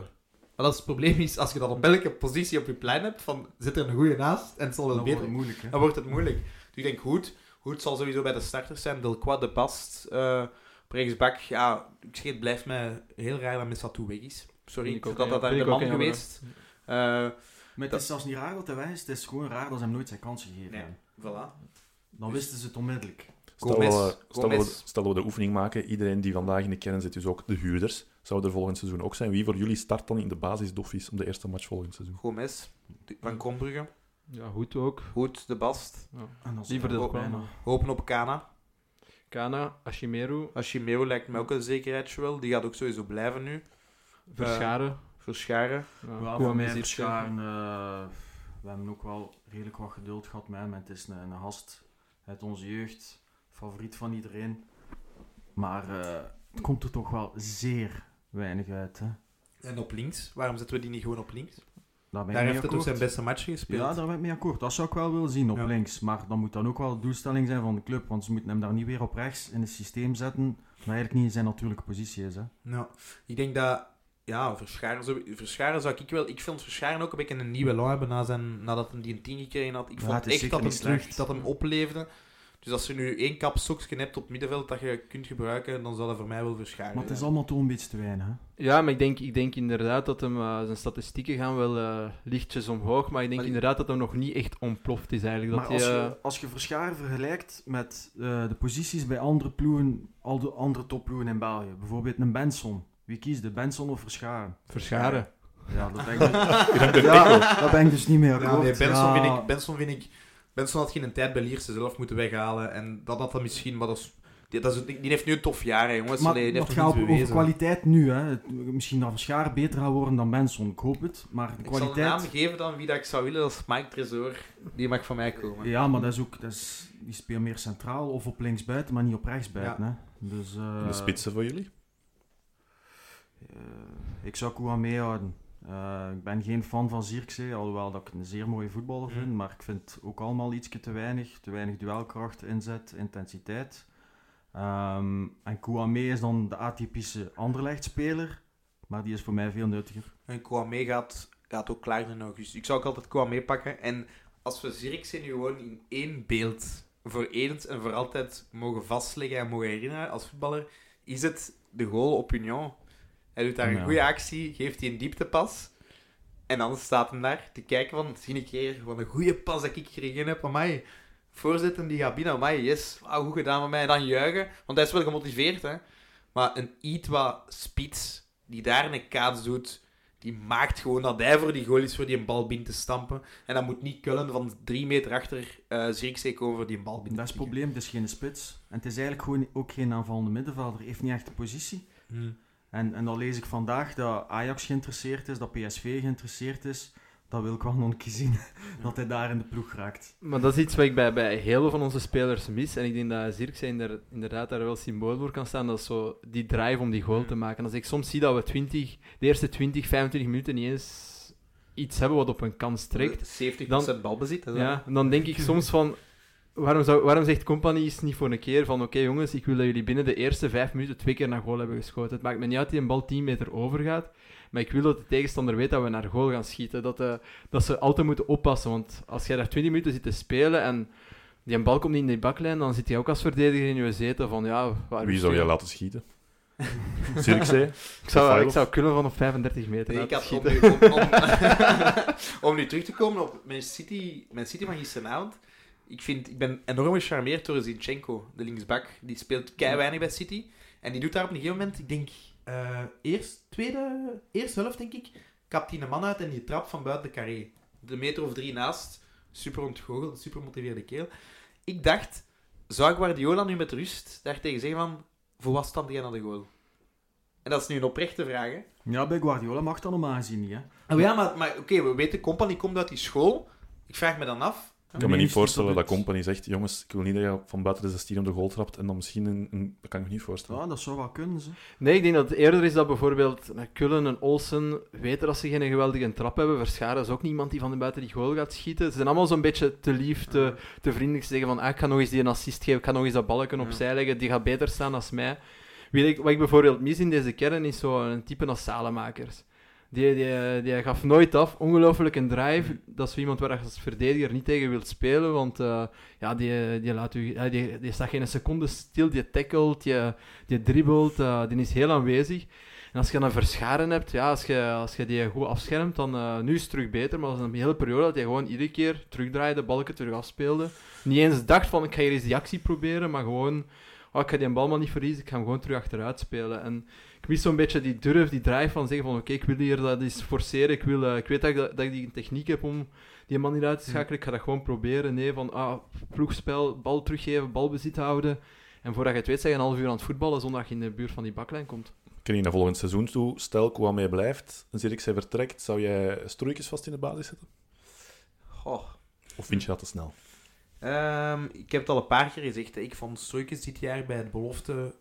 Maar dat is het probleem is, als je dat op elke positie op je plein hebt, van zet er een goede naast en het zal wel Dan wordt beter, het moeilijk. Hè. dan wordt het moeilijk. Dus ik denk Hoed, Hoed zal sowieso bij de starters zijn, Delcroix, De Bast, eh op rechtsbak, ja, ik zeg het blijft mij heel raar dat Messatou weg is. Sorry, ik ook, dat dat daar de man geweest. Eh, Maar het is zelfs niet raar dat hij weg is. Het is gewoon raar dat ze hem nooit zijn kans gegeven Nee. hebben. voilà. Dan wisten ze het onmiddellijk. Stel, we, stel, we, stel de oefening maken, iedereen die vandaag in de kern zit, dus ook de huurders, zou er volgend seizoen ook zijn. Wie voor jullie start dan in de basis doffies om de eerste match volgend seizoen? Gomez, van Kombrugge, Ja, goed ook. Hoed, De Bast, Ja. En dan is Liever bijna- kwam. hopen op Kana. Kana, Ashimeru, Ashimeo lijkt me ook een zekerheidje wel. Die gaat ook sowieso blijven nu. Verscharen. Verscharen. Ja, voor mij verscharen. eh, we hebben ook wel redelijk wat geduld gehad met hem. Het is een, een gast uit onze jeugd. Favoriet van iedereen. Maar eh, het komt er toch wel zeer weinig uit. Hè. En op links. Waarom zetten we die niet gewoon op links? Daar heeft het ook zijn beste matchen gespeeld. Ja, daar ben ik mee akkoord. Dat zou ik wel willen zien op Ja. links. Maar dan moet dan ook wel de doelstelling zijn van de club. Want ze moeten hem daar niet weer op rechts in het systeem zetten. Maar eigenlijk niet in zijn natuurlijke positie is. Hè. Nou, ik denk dat... Ja, Verscharen, zo, Verscharen zou ik wel... Ik vind Verscharen ook een beetje een nieuwe law hebben na zijn, nadat hij die een 10 gekregen had. Ik Ja, vond echt dat hem, terug, dat hem opleefde. Dus als je nu één kap hebt op het middenveld dat je kunt gebruiken, dan zal dat voor mij wel Verscharen Maar het is allemaal toch een beetje te weinig. Hè. Ja, maar ik denk, ik denk inderdaad dat hem, eh, zijn statistieken gaan wel eh, lichtjes omhoog, maar ik denk Maar inderdaad dat hij nog niet echt ontploft is eigenlijk. Maar Dat als je, eh, als je Verscharen vergelijkt met eh, de posities bij andere ploegen, al de andere topploegen in België, bijvoorbeeld een Benson. Wie kiest de Benson of Verscharen? Verscharen. Ja, dat ben ik, dus- Ik denk dat ja, dat ben ik dus niet meer Ja, nee, Benson, Ja, vind ik, Benson vind ik... Benson had geen een tijd bij Lierse zelf moeten weghalen. En dat had dan misschien... Maar dat is, die, dat is, die heeft nu een tof jaar, hè, jongens. Maar Allee, die het heeft gaat nog over kwaliteit nu. Hè. Misschien dat Schaar beter gaat worden dan Benson. Ik hoop het. Maar de Ik zal een naam geven dan wie dat ik zou willen. Dat is Mike Tresor. Die mag van mij komen. Ja, maar dat is ook... Dat is, die speelt meer centraal of op linksbuiten, maar niet op rechtsbuiten. Hè. Dus, eh, De spitsen voor jullie? eh, ik zou Kouame meehouden. Eh, ik ben geen fan van Zirkzee, alhoewel dat ik een zeer mooie voetballer vind. Mhm. Maar ik vind ook allemaal iets te weinig. Te weinig duelkracht, inzet, intensiteit. Ehm, en Kouame is dan de atypische Anderlecht-speler. Maar die is voor mij veel nuttiger. En Kwame gaat, gaat ook klaar in augustus. Ik zou ook altijd Kwame pakken. En als we Zirkzee nu gewoon in één beeld voor eens en voor altijd mogen vastleggen en mogen herinneren als voetballer, is het de goal op Union. Hij doet daar een Ja. goede actie, geeft hij een dieptepas. En dan staat hem daar te kijken van, zie ik hier, wat een goede pas dat ik gekregen heb. Amai, voorzetten die gaat binnen. Amai, yes, wauw, goed gedaan met mij. En dan juichen, want hij is wel gemotiveerd. Hè. Maar een iets wat spits, die daar een kaats doet, die maakt gewoon dat hij voor die goal is voor die een bal binnen te stampen. En dan moet niet Kullen van drie meter achter uh, Zirkzee komen voor die een bal binnen Dat is het probleem, het is geen spits. En het is eigenlijk gewoon ook geen aanvallende middenvelder. Heeft niet echt de positie. Hmm. En, en dan lees ik vandaag dat Ajax geïnteresseerd is, dat PSV geïnteresseerd is. Dat wil ik wel nog een keer zien, dat hij daar in de ploeg raakt. Maar dat is iets wat ik bij, bij heel veel van onze spelers mis. En ik denk dat Zirkzee inder- inderdaad daar wel symbool voor kan staan. Dat is zo die drive om die goal te maken. Als ik soms zie dat we 20, de eerste 20, 25 minuten niet eens iets hebben wat op een kans trekt. 70% Dan- balbezit. Ja, en dan denk ik soms van... Waarom, zou, waarom zegt Company is niet voor een keer van oké jongens, ik wil dat jullie binnen de eerste vijf minuten twee keer naar goal hebben geschoten. Het maakt me niet uit die een bal 10 meter overgaat, maar ik wil dat de tegenstander weet dat we naar goal gaan schieten. Dat, eh, dat ze altijd moeten oppassen, want als jij daar 20 minuten zit te spelen en die een bal komt niet in die baklijn, dan zit je ook als verdediger in je zetel van ja... waar Wie zou jij laten schieten? Zirkzee? Ik zou, ik zou kunnen van op 35 meter Nee, ik had om, schieten. nu, om, om, om nu terug te komen op mijn City, mijn City van gisteravond. Ik, vind, ik ben enorm gecharmeerd door Zinchenko, de linksbak. Die speelt kei weinig bij City. En die doet daar op een gegeven moment, ik denk, eh, eerst, tweede, eerste helft denk ik, kapt hij een man uit en die trapt van buiten de carré. De meter of drie naast. Super ontgoocheld, super motiveerde keel. Ik dacht, zou Guardiola nu met rust daar tegen zeggen van, voor wat stand jij naar de goal? En dat is nu een oprechte vraag, hè. Ja, bij Guardiola mag dat normaal gezien niet, hè. Oh ja, maar, maar oké, we weten, Company komt uit die school. Ik vraag me dan af. Ik kan me niet voorstellen dat Company zegt, jongens, ik wil niet dat je van buiten de 16 op de goal trapt en dan misschien een... een- dat kan ik me niet voorstellen. Ja, dat zou wel kunnen, ze. Nee, ik denk dat het eerder is dat bijvoorbeeld Kullen en Olsen weten dat ze geen geweldige trap hebben. Verscharen is ook niemand die van de buiten die goal gaat schieten. Ze zijn allemaal zo'n beetje te lief, te, te vriendelijk. Ze zeggen van, ah, ik ga nog eens die een assist geven, ik ga nog eens dat balken opzij leggen, die gaat beter staan als mij. Weet ik, wat ik bijvoorbeeld mis in deze kern is zo'n type als Salemakers. Die, die, die gaf nooit af. Ongelooflijk een drive. Dat is iemand waar je als verdediger niet tegen wilt spelen. Want eh, ja, die, die, laat u, die, die staat geen seconde stil. Die tackelt, die, die dribbelt. eh, die is heel aanwezig. En als je dan verscharen hebt, ja, als je, als je die goed afschermt, dan uh, nu is het terug beter. Maar dat is een hele periode dat hij gewoon iedere keer terugdraaide, balken terug afspeelde. Niet eens dacht van, ik ga hier eens die actie proberen, maar gewoon, oh, ik ga die bal maar niet verliezen, ik ga hem gewoon terug achteruit spelen. En ik mis zo'n beetje die durf, die drive van zeggen van, oké, ik wil hier dat eens forceren, ik, wil, uh, ik weet dat ik, dat ik die techniek heb om die man niet uit te schakelen, ik ga dat gewoon proberen. Nee, van, ah, ploegspel, bal teruggeven, balbezit houden. En voordat je het weet, zeg je een half uur aan het voetballen zonder dat je in de buurt van die baklijn komt. Ken je naar volgend seizoen toe, stel Kouame blijft en Zirkzee vertrekt, zou jij Stroeikens vast in de basis zetten? Goh. Of vind je dat te snel? Um, ik heb het al een paar keer gezegd. Hè. Ik vond Stroikens dit jaar bij het belofte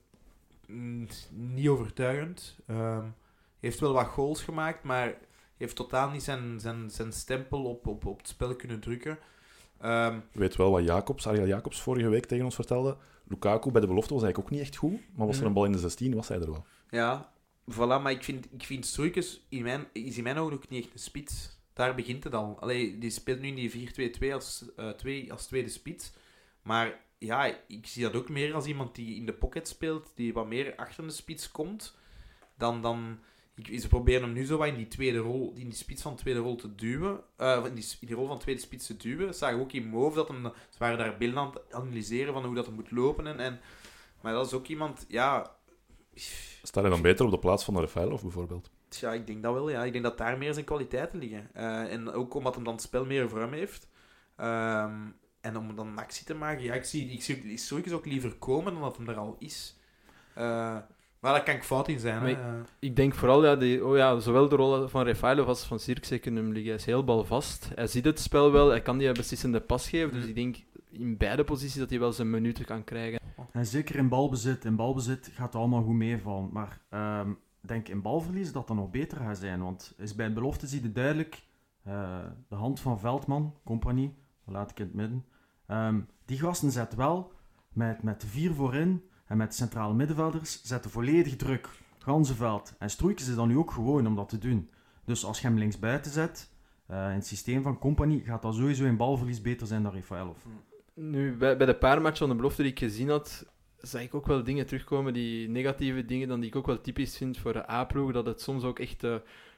niet overtuigend. Um, heeft wel wat goals gemaakt, maar heeft totaal niet zijn, zijn, zijn stempel op, op, op het spel kunnen drukken. Um, Je weet wel wat Jacobs, Ariel Jacobs vorige week tegen ons vertelde. Lukaku bij de belofte was eigenlijk ook niet echt goed, maar was er een bal in de 16, was hij er wel. Ja, voilà, maar ik vind, ik vind Stroikens in mijn, is in mijn ogen ook niet echt een spits. Daar begint het al. Allee, die speelt nu in die 4-2-2 als, uh, twee, als tweede spits. Maar ja, ik zie dat ook meer als iemand die in de pocket speelt, die wat meer achter de spits komt. Dan, dan, ik, ze proberen hem nu zo wat in die tweede rol, in die spits van tweede rol te duwen. Uh, in, die, in die rol van tweede spits te duwen. Dat zag ook in Move, dat hem, ze waren daar beelden aan het analyseren van hoe dat moet lopen. En, en, maar dat is ook iemand, ja, Sta je dan beter op de plaats van de Rafaelov bijvoorbeeld? Ja, ik denk dat wel. Ja. Ik denk dat daar meer zijn kwaliteiten liggen. Eh, en ook omdat hem dan het spel meer voor hem heeft. Ehm, en om dan een actie te maken. Ja, ik zie, ik zie ook liever komen dan dat hem er al is. Eh, maar daar kan ik fout in zijn. Hè. Ik denk vooral, ja, die, oh ja, zowel de rol van Refailov als van Sirkse kunnen hem liggen. Hij is heel balvast. Hij ziet het spel wel, hij kan die beslissende pas geven. Dus Mm. ik denk in beide posities dat hij wel zijn minuten kan krijgen. En zeker in balbezit. In balbezit gaat het allemaal goed meevallen. Maar ehm, ik denk in balverlies dat dat nog beter gaat zijn. Want is bij een belofte zie je duidelijk eh, de hand van Veldman, compagnie, laat ik in het midden. Ehm, die gasten zetten wel met, met de vier voorin en met centrale middenvelders zetten volledig druk. Ganzenveld. En Stroeikens is dan nu ook gewoon om dat te doen. Dus als je hem linksbuiten zet, eh, in het systeem van compagnie, gaat dat sowieso in balverlies beter zijn dan Rafaelov. Nu, bij, bij de paar matchen van de belofte die ik gezien had, zag ik ook wel dingen terugkomen, die negatieve dingen, dan die ik ook wel typisch vind voor de A-ploeg, dat het soms ook echt eh,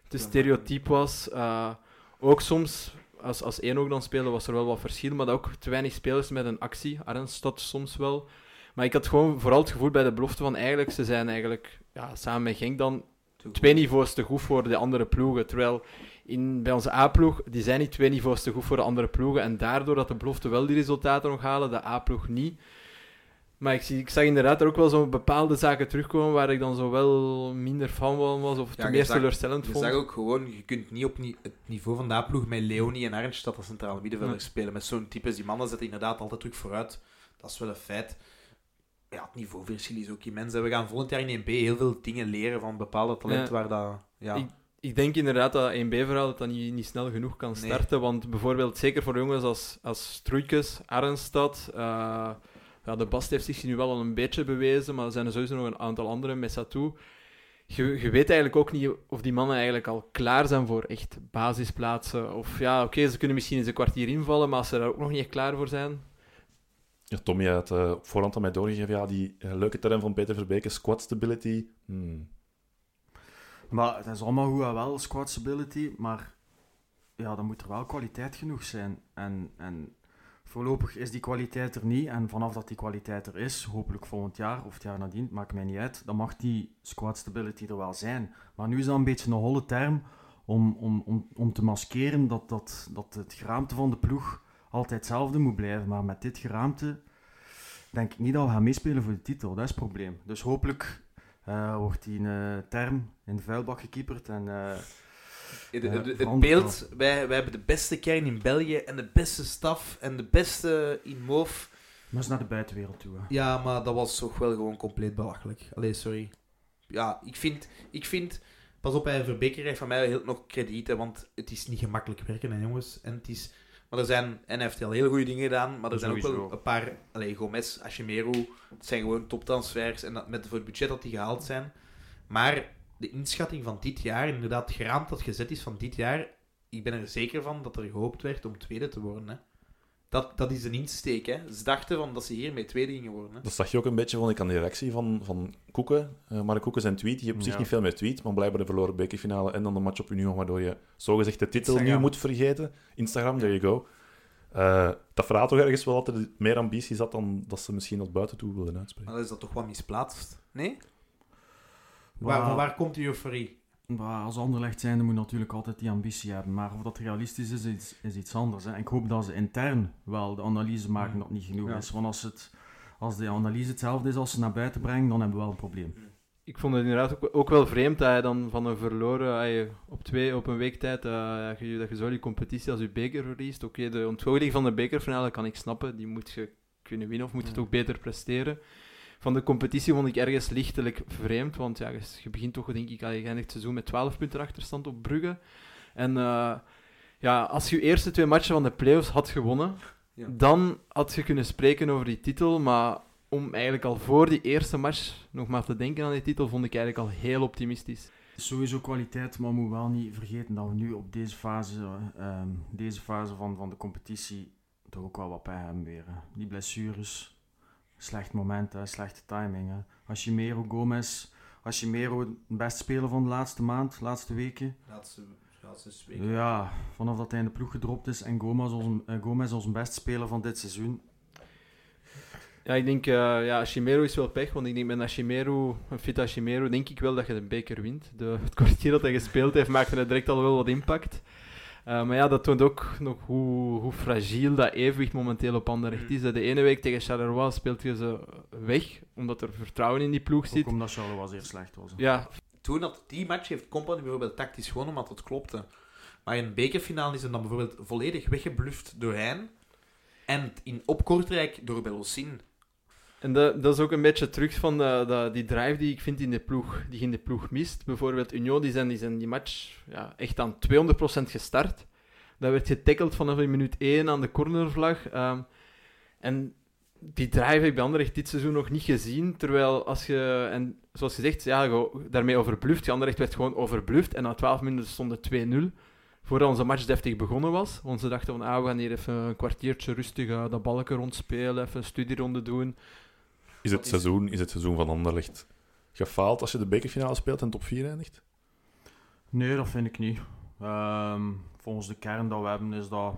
te stereotyp was. Eh, ook soms, als, als één ook dan speelde, was er wel wat verschil, maar dat ook te weinig spelers met een actie. Arnstad soms wel. Maar ik had gewoon vooral het gevoel bij de belofte van eigenlijk, ze zijn eigenlijk ja, samen met Genk dan twee niveaus te goed voor de andere ploegen. Terwijl in, bij onze A-ploeg, die zijn niet twee niveaus te goed voor de andere ploegen. En daardoor dat de belofte wel die resultaten nog halen, de A-ploeg niet. Maar ik, zie, ik zag inderdaad er ook wel zo'n bepaalde zaken terugkomen waar ik dan zo wel minder fan van was of Ja, meer zag- teleurstellend Je vond. zag ook gewoon, je kunt niet op ni- het niveau van de A-ploeg met Leonie en Arnstad als centrale middenvelders spelen. Met zo'n types, die mannen zetten inderdaad altijd terug vooruit. Dat is wel een feit. Ja, het niveauverschil is ook immens. We gaan volgend jaar in 1B heel veel dingen leren van bepaalde talenten Ja. waar dat... Ja, Ik- Ik denk inderdaad dat 1B-verhaal dat, dat niet, niet snel genoeg kan Nee. starten. Want bijvoorbeeld, zeker voor jongens als, als Stroeikens, Arnstad. eh, ja, de Bast heeft zich nu wel al een beetje bewezen, maar er zijn er sowieso nog een aantal anderen met Satou. Je, je weet eigenlijk ook niet of die mannen eigenlijk al klaar zijn voor echt basisplaatsen. Of ja, oké, ze kunnen misschien eens een kwartier invallen, maar als ze daar ook nog niet echt klaar voor zijn. Ja, Tommy had eh, op voorhand aan mij doorgegeven, ja, die eh, leuke term van Peter Verbeke, squat stability. Hmm. Maar het is allemaal goed en wel, squad stability, maar ja, dan moet er wel kwaliteit genoeg zijn. En, en voorlopig is die kwaliteit er niet. En vanaf dat die kwaliteit er is, hopelijk volgend jaar of het jaar nadien, maakt mij niet uit, dan mag die squad stability er wel zijn. Maar nu is dat een beetje een holle term om, om, om, om te maskeren dat, dat, dat het geraamte van de ploeg altijd hetzelfde moet blijven. Maar met dit geraamte denk ik niet dat we gaan meespelen voor de titel. Dat is het probleem. Dus hopelijk eh, wordt die eh, term in de vuilbak gekieperd. En, eh, Het, beeld, wij, wij hebben de beste kern in België en de beste staf en de beste in MOV. maar eens naar de buitenwereld toe. hè. Ja, maar dat was toch wel gewoon compleet belachelijk. Allee, sorry. Ja, ik vind... Ik vind pas op, hij Verbeker heeft van mij heel nog krediet, hè, want het is niet gemakkelijk werken, hè, jongens. En het is... Maar er zijn... En hij heeft al heel goede dingen gedaan, maar er zijn ook wel een paar... Allee, Gomez, Ashimero, het zijn gewoon toptransfers en dat, met voor het budget dat die gehaald zijn. Maar de inschatting van dit jaar, inderdaad, het dat gezet is van dit jaar, ik ben er zeker van dat er gehoopt werd om tweede te worden, hè. Dat, dat is een insteek, hè. Ze dachten van dat ze hiermee tweede gingen worden, hè. Dat zag je ook een beetje, vond ik, aan de reactie van, van Koeken. Eh Mark Koeken zijn tweet, die heeft op zich Ja. niet veel meer tweet, maar blijkbaar de verloren bekerfinale en dan de match op Union, waardoor je zogezegd de titel Instagram. nu moet vergeten. Instagram, there you go. Eh, dat verraadt toch ergens wel dat er meer ambitie zat dan dat ze misschien naar buiten toe wilden uitspreken. Maar is dat toch wat misplaatst? Nee? Maar- Waar, van waar komt die euforie? Maar als Anderlecht zijnde moet natuurlijk altijd die ambitie hebben. Maar of dat realistisch is, is, is iets anders. Hè. En ik hoop dat ze intern wel de analyse maken dat het niet genoeg Ja. is. Want als, het, als de analyse hetzelfde is als ze naar buiten brengen, dan hebben we wel een probleem. Ik vond het inderdaad ook, ook wel vreemd dat hij dan van een verloren, op, twee, op een week tijd, eh, dat je, dat je zo die competitie als je beker verliest. Oké, de ontgoocheling van de bekerfinale kan ik snappen, die moet je kunnen winnen of moet je Ja. toch beter presteren. Van de competitie vond ik ergens lichtelijk vreemd, want ja, je, je begint toch, denk ik, al je eindigt het seizoen met 12 punten achterstand op Brugge. En eh, ja, als je eerste twee matchen van de playoffs had gewonnen, Ja. dan had je kunnen spreken over die titel, maar om eigenlijk al voor die eerste match nog maar te denken aan die titel, vond ik eigenlijk al heel optimistisch. Sowieso kwaliteit, maar we moeten wel niet vergeten dat we nu op deze fase, eh, ehm, deze fase van, van de competitie toch ook wel wat bij hebben weer. hè. Die blessures, slecht moment, hè, slechte timing. Hè. Hashimero, Gomez, Hashimero, de beste speler van de laatste maand, de laatste weken. Laatste, laatste Ja, vanaf dat hij in de ploeg gedropt is en Gomez als, een- eh, Gomez als een beste speler van dit seizoen. Ja, ik denk, eh ja, Chimero is wel pech, want ik denk met Chimero, een fit Chimero, denk ik wel dat je de beker wint. De, het kwartier dat hij gespeeld heeft, maakte het direct al wel wat impact. Eh, maar ja, dat toont ook nog hoe, hoe fragiel dat evenwicht momenteel op Anderlecht Mm. is. De ene week tegen Charleroi speelt je ze weg, omdat er vertrouwen in die ploeg zit. Ook omdat Charleroi zeer slecht was. hè. Ja, Toen dat die match heeft Company bijvoorbeeld tactisch gewonnen, omdat het klopte. Maar in een bekerfinale is hem dan bijvoorbeeld volledig weggebluft door Hein. En in, op Kortrijk door Belosin. En dat, dat is ook een beetje terug van de, die drive die ik vind in de ploeg, die in de ploeg mist. Bijvoorbeeld Union, die zijn, die zijn die match ja, echt aan 200% gestart. Dat werd getackeld vanaf in minuut 1 aan de cornervlag. ehm, en die drive heb ik bij Anderlecht dit seizoen nog niet gezien. Terwijl als je, en zoals gezegd, ja, daarmee overbluft. Anderlecht werd gewoon overbluft en na 12 minuten stond het 2-0. Voordat onze match deftig begonnen was. Want ze dachten van, ah, we gaan hier even een kwartiertje rustig eh, dat balken rondspelen, even een studieronde doen. Is het, seizoen, is het seizoen van Anderlecht gefaald als je de bekerfinale speelt en top 4 eindigt? Nee, dat vind ik niet. Ehm, volgens de kern dat we hebben is dat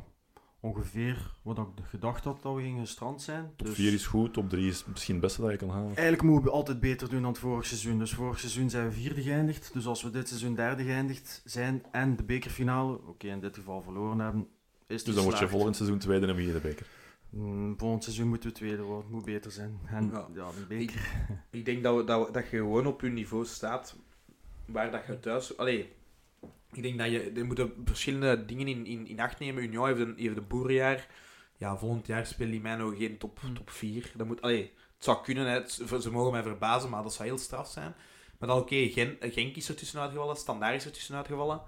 ongeveer wat ik gedacht had dat we gingen gestrand zijn. Top Dus 4 is goed, top 3 is misschien het beste dat je kan halen. Eigenlijk moeten we altijd beter doen dan het vorig seizoen. Dus vorig seizoen zijn we vierde geëindigd. Dus als we dit seizoen derde geëindigd zijn en de bekerfinale, oké, in dit geval verloren hebben, is het Dus dan word je volgend seizoen tweede en win je de beker. Mm, volgend seizoen moeten we tweede worden. Het moet beter zijn. En Ja. beker. Ik denk dat, we, dat, we- dat je gewoon op je niveau staat waar dat je thuis... Allee, ik denk dat je... Er moeten verschillende dingen in, in, in acht nemen. Union heeft een, heeft een boerenjaar. Ja, volgend jaar mij nog geen top, Hm. top 4. Dat moet, allee, het zou kunnen, hè. Ze mogen mij verbazen, maar dat zou heel straf zijn. Maar dan oké, Gen, Genk is er tussenuit gevallen, Standaard is er tussenuit gevallen.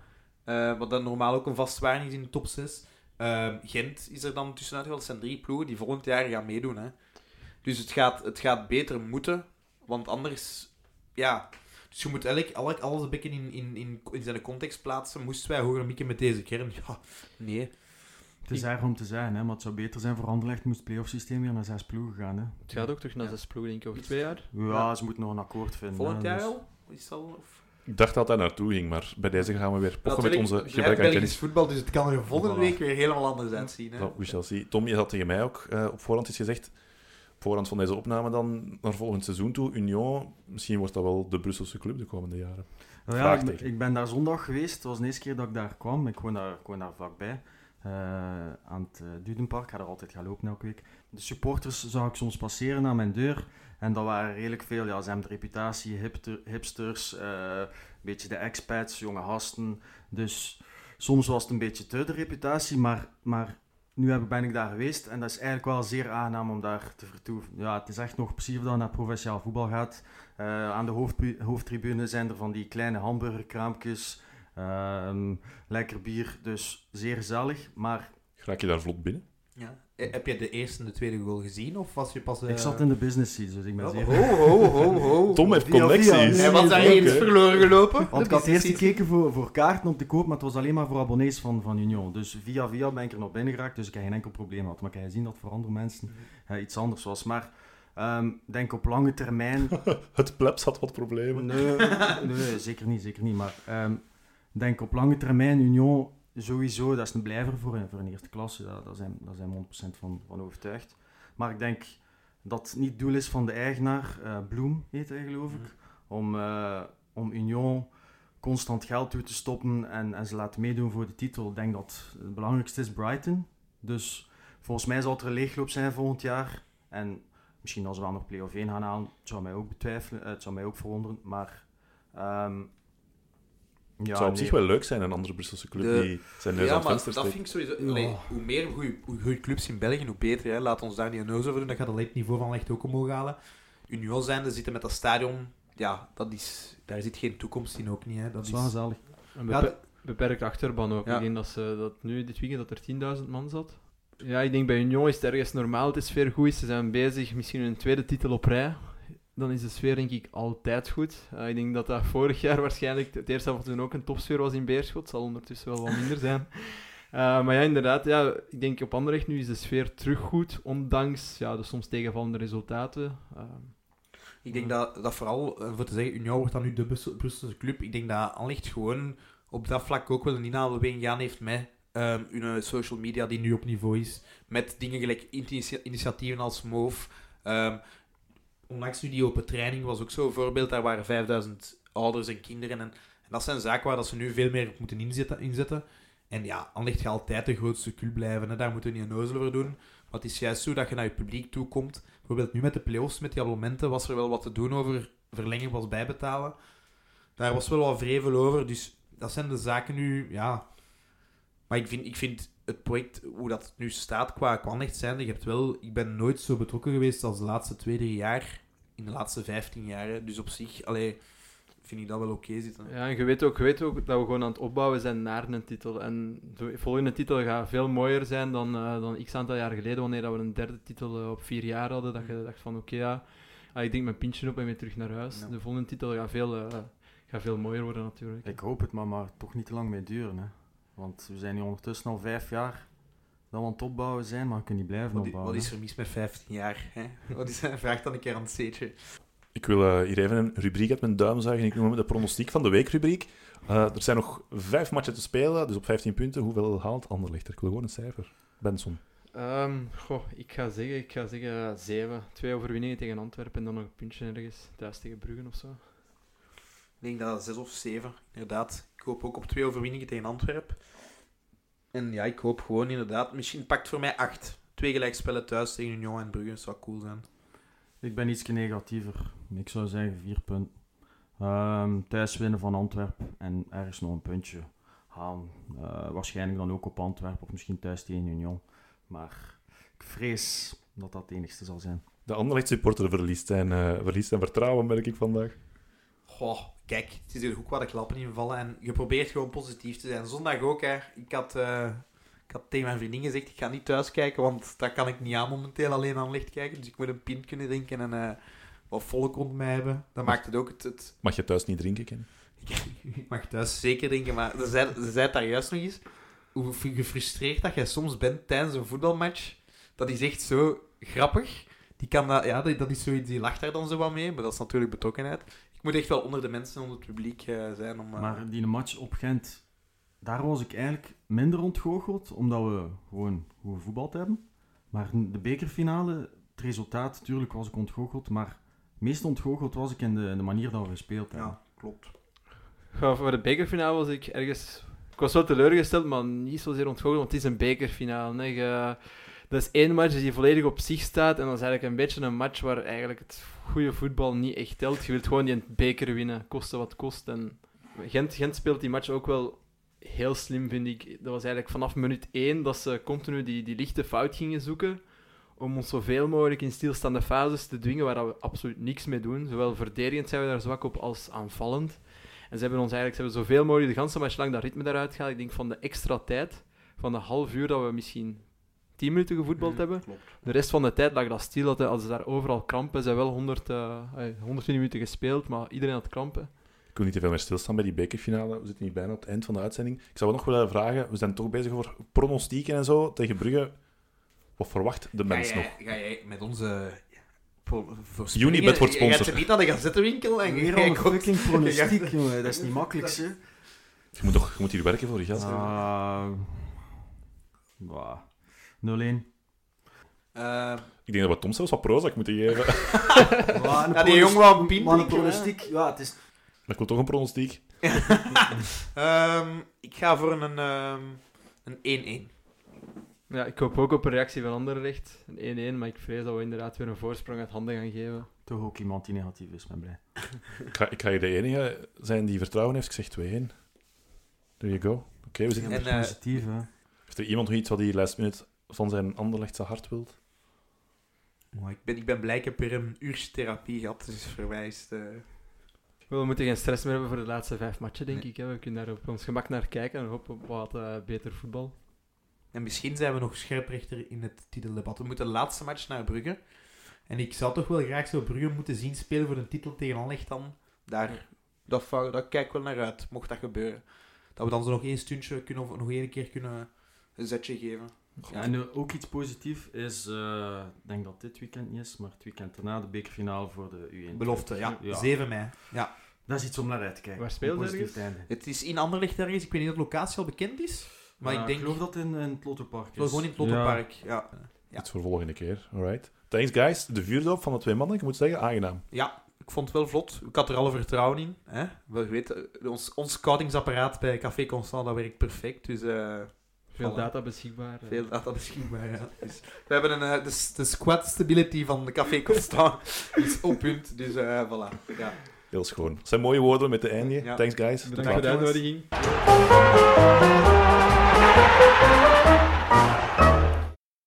Eh, wat dan normaal ook een vast waarde is in de top 6. Ehm, Gent is er dan tussenuit. Dat zijn drie ploegen die volgend jaar gaan meedoen. Hè. Dus het gaat, het gaat beter moeten, want anders... Ja, dus je moet eigenlijk alle- alles een beetje in, in, in, in zijn context plaatsen. Moesten wij hoger mikken met deze kern? Ja, nee. Het is erg om te zijn, hè, maar het zou beter zijn voor Anderlecht moest het playoff systeem weer naar zes ploegen gaan. Hè. Het gaat ook terug naar Ja. zes ploegen, denk ik, over twee jaar. Ja, Ja. ze moeten nog een akkoord vinden. Volgend jaar dus- al? Is het al of... Ik dacht dat hij naartoe ging, maar bij deze gaan we weer pochen met onze gebrek aan kennis. voetbal, dus het kan er volgende week weer helemaal anders uitzien. Hè? Dat, we shall see. Tom, je had tegen mij ook eh, op voorhand iets gezegd. Op voorhand van deze opname dan naar volgend seizoen toe. Union, misschien wordt dat wel de Brusselse club de komende jaren. Nou ja, ik ben daar zondag geweest. Het was de eerste keer dat ik daar kwam. Ik woon daar, ik woon daar vlakbij. Eh, aan het uh, Dudenpark. Ik ga er altijd gaan lopen elke week. De supporters zag ik soms passeren aan mijn deur. En dat waren redelijk veel. Ja, ze hebben de reputatie, hipster, hipsters, eh, een beetje de expats, jonge gasten. Dus soms was het een beetje te de reputatie. Maar, maar nu ben ik daar geweest. En dat is eigenlijk wel zeer aangenaam om daar te vertoeven. Ja, het is echt nog precies of dat naar provinciaal voetbal gaat. Eh, aan de hoofdtribune zijn er van die kleine hamburgerkraampjes, ehm, lekker bier, dus zeer gezellig. Maar Raak je daar vlot binnen? Ja. Eh, Heb je de eerste en de tweede goal gezien? Of was je pas... eh, ik zat in de business seat, dus ik ben Oh, zeer... ho, ho, ho, ho. Tom heeft connecties. via- Hij was daar eens verloren gelopen. Want ik had eerst gekeken voor, voor kaarten op de koop, maar het was alleen maar voor abonnees van, van Union. Dus via via ben ik er nog binnen geraakt, dus ik heb geen enkel probleem gehad. Maar ik heb gezien dat voor andere mensen eh, iets anders was. Maar ehm, denk op lange termijn... Het plebs had wat problemen. Nee, nee, zeker niet, zeker niet. Maar ehm denk op lange termijn, Union sowieso, dat is een blijver voor een, voor een eerste klasse. Daar, daar zijn, daar zijn we 100% van, van overtuigd. Maar ik denk dat het niet het doel is van de eigenaar, eh, Bloem heet hij geloof ik, om, eh, om Union constant geld toe te stoppen en, en ze laten meedoen voor de titel. Ik denk dat het belangrijkste is Brighton. Dus volgens mij zal het er een leegloop zijn volgend jaar. En misschien als we wel nog play-off 1 gaan halen, het zou mij ook betwijfelen, eh, het zou mij ook verwonderen. Maar ehm, het zou op nee. zich wel leuk zijn, een andere Brusselse club De- die zijn neus Ja, aan het maar venster dat vind ik sowieso... Allee, hoe meer goeie clubs in België, hoe beter. Hè. Laat ons daar niet een neus over doen. Dat gaat alleen het niveau van Licht ook omhoog halen. Union zijnde zitten met dat stadion... Ja, dat is, daar zit geen toekomst in ook niet. Hè. Dat Dat is, wel. Een Ja, bepe- beperkte achterban ook. Ja. Ik denk dat, ze, dat nu dit weekend dat er 10.000 man zat. Ja, ik denk bij Union is het ergens normaal, het is sfeer goed is. Ze zijn bezig, misschien hun tweede titel op rij. Dan is de sfeer denk ik altijd goed. Eh, ik denk dat dat vorig jaar waarschijnlijk het eerste avond toen ook een topsfeer was in Beerschot. zal ondertussen wel wat minder zijn. Eh, maar ja, inderdaad, ja, ik denk op Anderlecht nu is de sfeer terug goed, ondanks ja, de soms tegenvallende resultaten. Eh, Ik denk dat, dat vooral, voor te zeggen, Union wordt dan nu de Brussel- Brusselse club. Ik denk dat Anlicht gewoon op dat vlak ook wel een inhaalbeweging gaan heeft met ehm, hun social media die nu op niveau is. Met dingen gelijk initia- initiatieven als Move, onlangs nu die open training was ook zo'n voorbeeld. Daar waren 5000 ouders en kinderen. En, dat zijn zaken waar dat ze nu veel meer op moeten inzetten. inzetten. En ja, Anderlecht gaat altijd de grootste kul blijven. Daar moeten we niet een nozel voor doen. Maar het is juist zo dat je naar je publiek toe komt. Bijvoorbeeld nu met de play-offs, met die abonnementen, was er wel wat te doen over verlenging was bijbetalen. Daar was wel wat vrevel over. Dus dat zijn de zaken nu, ja... Maar ik vind, ik vind het project, hoe dat nu staat qua Anderlecht zijn, je hebt wel... Ik ben nooit zo betrokken geweest als de laatste twee, drie jaar. In de laatste vijftien jaar. Dus op zich, allee, vind ik dat wel oké zitten. Ja, en je weet, ook, je weet ook dat we gewoon aan het opbouwen zijn naar een titel. En de volgende titel gaat veel mooier zijn dan, eh, dan x aantal jaar geleden, wanneer dat we een derde titel eh, op vier jaar hadden. Dat je dacht van, oké, ja, ah, ik denk mijn pintje op en weer terug naar huis. Ja. De volgende titel gaat veel, eh, gaat veel mooier worden natuurlijk. Ik hoop het, maar, maar toch niet te lang mee duren. Hè. Want we zijn nu ondertussen al vijf jaar dat we aan het opbouwen zijn, maar we kunnen niet blijven Wat, opbouwen. wat is er mis met 15 jaar? Hè? Wat is, vraag dan een keer aan het steetje. Ik wil eh, hier even een rubriek uit mijn duim zuigen. Ik noem het de pronostiek van de weekrubriek. Eh, er zijn nog vijf matchen te spelen, dus op 15 punten. Hoeveel haalt Anderlecht? Ik wil gewoon een cijfer. Benson. Ehm, goh, ik ga zeggen, ik ga zeggen zeven. Twee overwinningen tegen Antwerpen en dan nog een puntje ergens thuis tegen Bruggen of zo. Ik denk dat het 6 of 7, inderdaad. Ik hoop ook op twee overwinningen tegen Antwerpen. En ja, ik hoop gewoon inderdaad, misschien pakt voor mij 8. Twee gelijkspellen thuis tegen Union en Brugge, zou cool zijn. Ik ben iets negatiever. Ik zou zeggen vier punten. Ehm, thuis winnen van Antwerpen en ergens nog een puntje halen. Eh, waarschijnlijk dan ook op Antwerpen of misschien thuis tegen Union. Maar ik vrees dat dat het enigste zal zijn. De Anderlecht supporter verliest zijn, eh, verliest zijn vertrouwen, merk ik vandaag. Goh, kijk, het is hier ook wat de klappen invallen en je probeert gewoon positief te zijn. Zondag ook, hè. Ik had, eh, ik had tegen mijn vriendin gezegd, ik ga niet thuis kijken, want dat kan ik niet aan momenteel alleen aan licht kijken. Dus ik moet een pint kunnen drinken en eh, wat volk rond mij hebben. Dat maakt het ook het, het Mag je thuis niet drinken, Ken? Ik mag thuis zeker drinken, maar ze zei, ze zei daar juist nog eens. Hoe gefrustreerd dat jij soms bent tijdens een voetbalmatch. Dat is echt zo grappig. Die kan dat, ja, dat dat is zoiets, die lacht daar dan zo wat mee, maar dat is natuurlijk betrokkenheid. Moet echt wel onder de mensen, onder het publiek eh, zijn om... eh, Maar die match op Gent, daar was ik eigenlijk minder ontgoocheld, omdat we gewoon goed voetbald hebben. Maar de bekerfinale, het resultaat, natuurlijk was ik ontgoocheld, maar meest ontgoocheld was ik in de, in de manier dat we gespeeld hebben. ja, klopt. Ja, voor de bekerfinale was ik ergens... Ik was wel teleurgesteld, maar niet zozeer ontgoocheld, want het is een bekerfinale. Je- dat is één match die volledig op zich staat en dat is eigenlijk een beetje een match waar eigenlijk het goede voetbal niet echt telt. Je wilt gewoon die beker winnen, koste wat kost. En Gent, Gent speelt die match ook wel heel slim, vind ik. Dat was eigenlijk vanaf minuut één dat ze continu die, die lichte fout gingen zoeken om ons zoveel mogelijk in stilstaande fases te dwingen waar we absoluut niks mee doen. Zowel verdedigend zijn we daar zwak op als aanvallend. En ze hebben ons eigenlijk ze hebben zoveel mogelijk de ganse match lang dat ritme daaruit gehaald. Ik denk van de extra tijd, van de half uur dat we misschien 10 minuten gevoetbald Mhm, hebben. Klopt. De rest van de tijd lag dat stil. Dat, als ze daar overal krampen, ze hebben wel 100, eh, eh, 120 minuten gespeeld, maar iedereen had krampen. Ik wil niet te veel meer stilstaan bij die bekerfinale. We zitten nu bijna op het eind van de uitzending. Ik zou nog willen vragen, we zijn toch bezig over pronostieken en zo tegen Brugge. Wat verwacht de mens ga nog? Ga jij met onze... Unibet wordt Je gaat sponsor. ze niet naar de gazettenwinkel en Weer al een fucking pronostiek, jongen. Dat is niet makkelijk, hè. Je moet, toch, je moet hier werken voor je geld. Ah, bah, 0-1. Eh, Ik denk dat we Tom zelfs wat Prozac moeten geven. Ja, Ja, die jongen wou een pint Maar een drinken, pronostiek, ja, het is... Ik wil toch een pronostiek. ehm, ik ga voor een ehm, een 1-1. Ja, ik hoop ook op een reactie van Anderlecht. Een 1-1, maar ik vrees dat we inderdaad weer een voorsprong uit handen gaan geven. Toch ook iemand die negatief is, ben blij. Ik ga, ik ga hier de enige zijn die vertrouwen heeft. Ik zeg 2-1. There you go. Oké, we zitten... En, En, eh, positief, hè. Heeft er iemand nog iets wat hij last minute van zijn Anderlechtse hart wilt? Maar ik, ben, ik ben blij, ik heb weer een uurtje therapie gehad, dus verwijst. eh We moeten geen stress meer hebben voor de laatste vijf matchen, denk Nee. ik. Hè. We kunnen daar op ons gemak naar kijken en hopen op wat eh, beter voetbal. En misschien zijn we nog scherprechter in het titeldebat. We moeten de laatste match naar Brugge. En ik zou toch wel graag zo Brugge moeten zien spelen voor een titel tegen Anderlecht dan. Daar, dat, daar kijk ik wel naar uit, mocht dat gebeuren. Dat we dan zo nog één stuntje kunnen, of nog één keer kunnen een zetje geven. Ja, en eh, ook iets positiefs is, eh, ik denk dat dit weekend niet is, maar het weekend daarna de bekerfinale voor de U1. Belofte, ja. 7 mei. Ja. Dat is iets om naar uit te kijken. Waar speelt het. Het is in Anderlecht ergens. Ik weet niet of de locatie al bekend is. Maar Ja, ik denk... geloof dat het in, in het Lottopark is. Gewoon in het Lottopark. Ja. Ja. Iets voor volgende keer. Alright. Thanks, guys. De vuurdoop van de twee mannen, ik moet zeggen, aangenaam. Ja, ik vond het wel vlot. Ik had er alle vertrouwen in. Hè? We weten, ons, ons scoutingsapparaat bij Café Constant dat werkt perfect. Dus eh, veel data beschikbaar. Eh. Veel data beschikbaar, ja. Dus we hebben een, eh, de, de squat stability van de Café Constant is op punt. Dus uh, voilà. Ja. Heel schoon. Dat zijn mooie woorden met de eindje Thanks, guys. Bedankt voor de uitnodiging.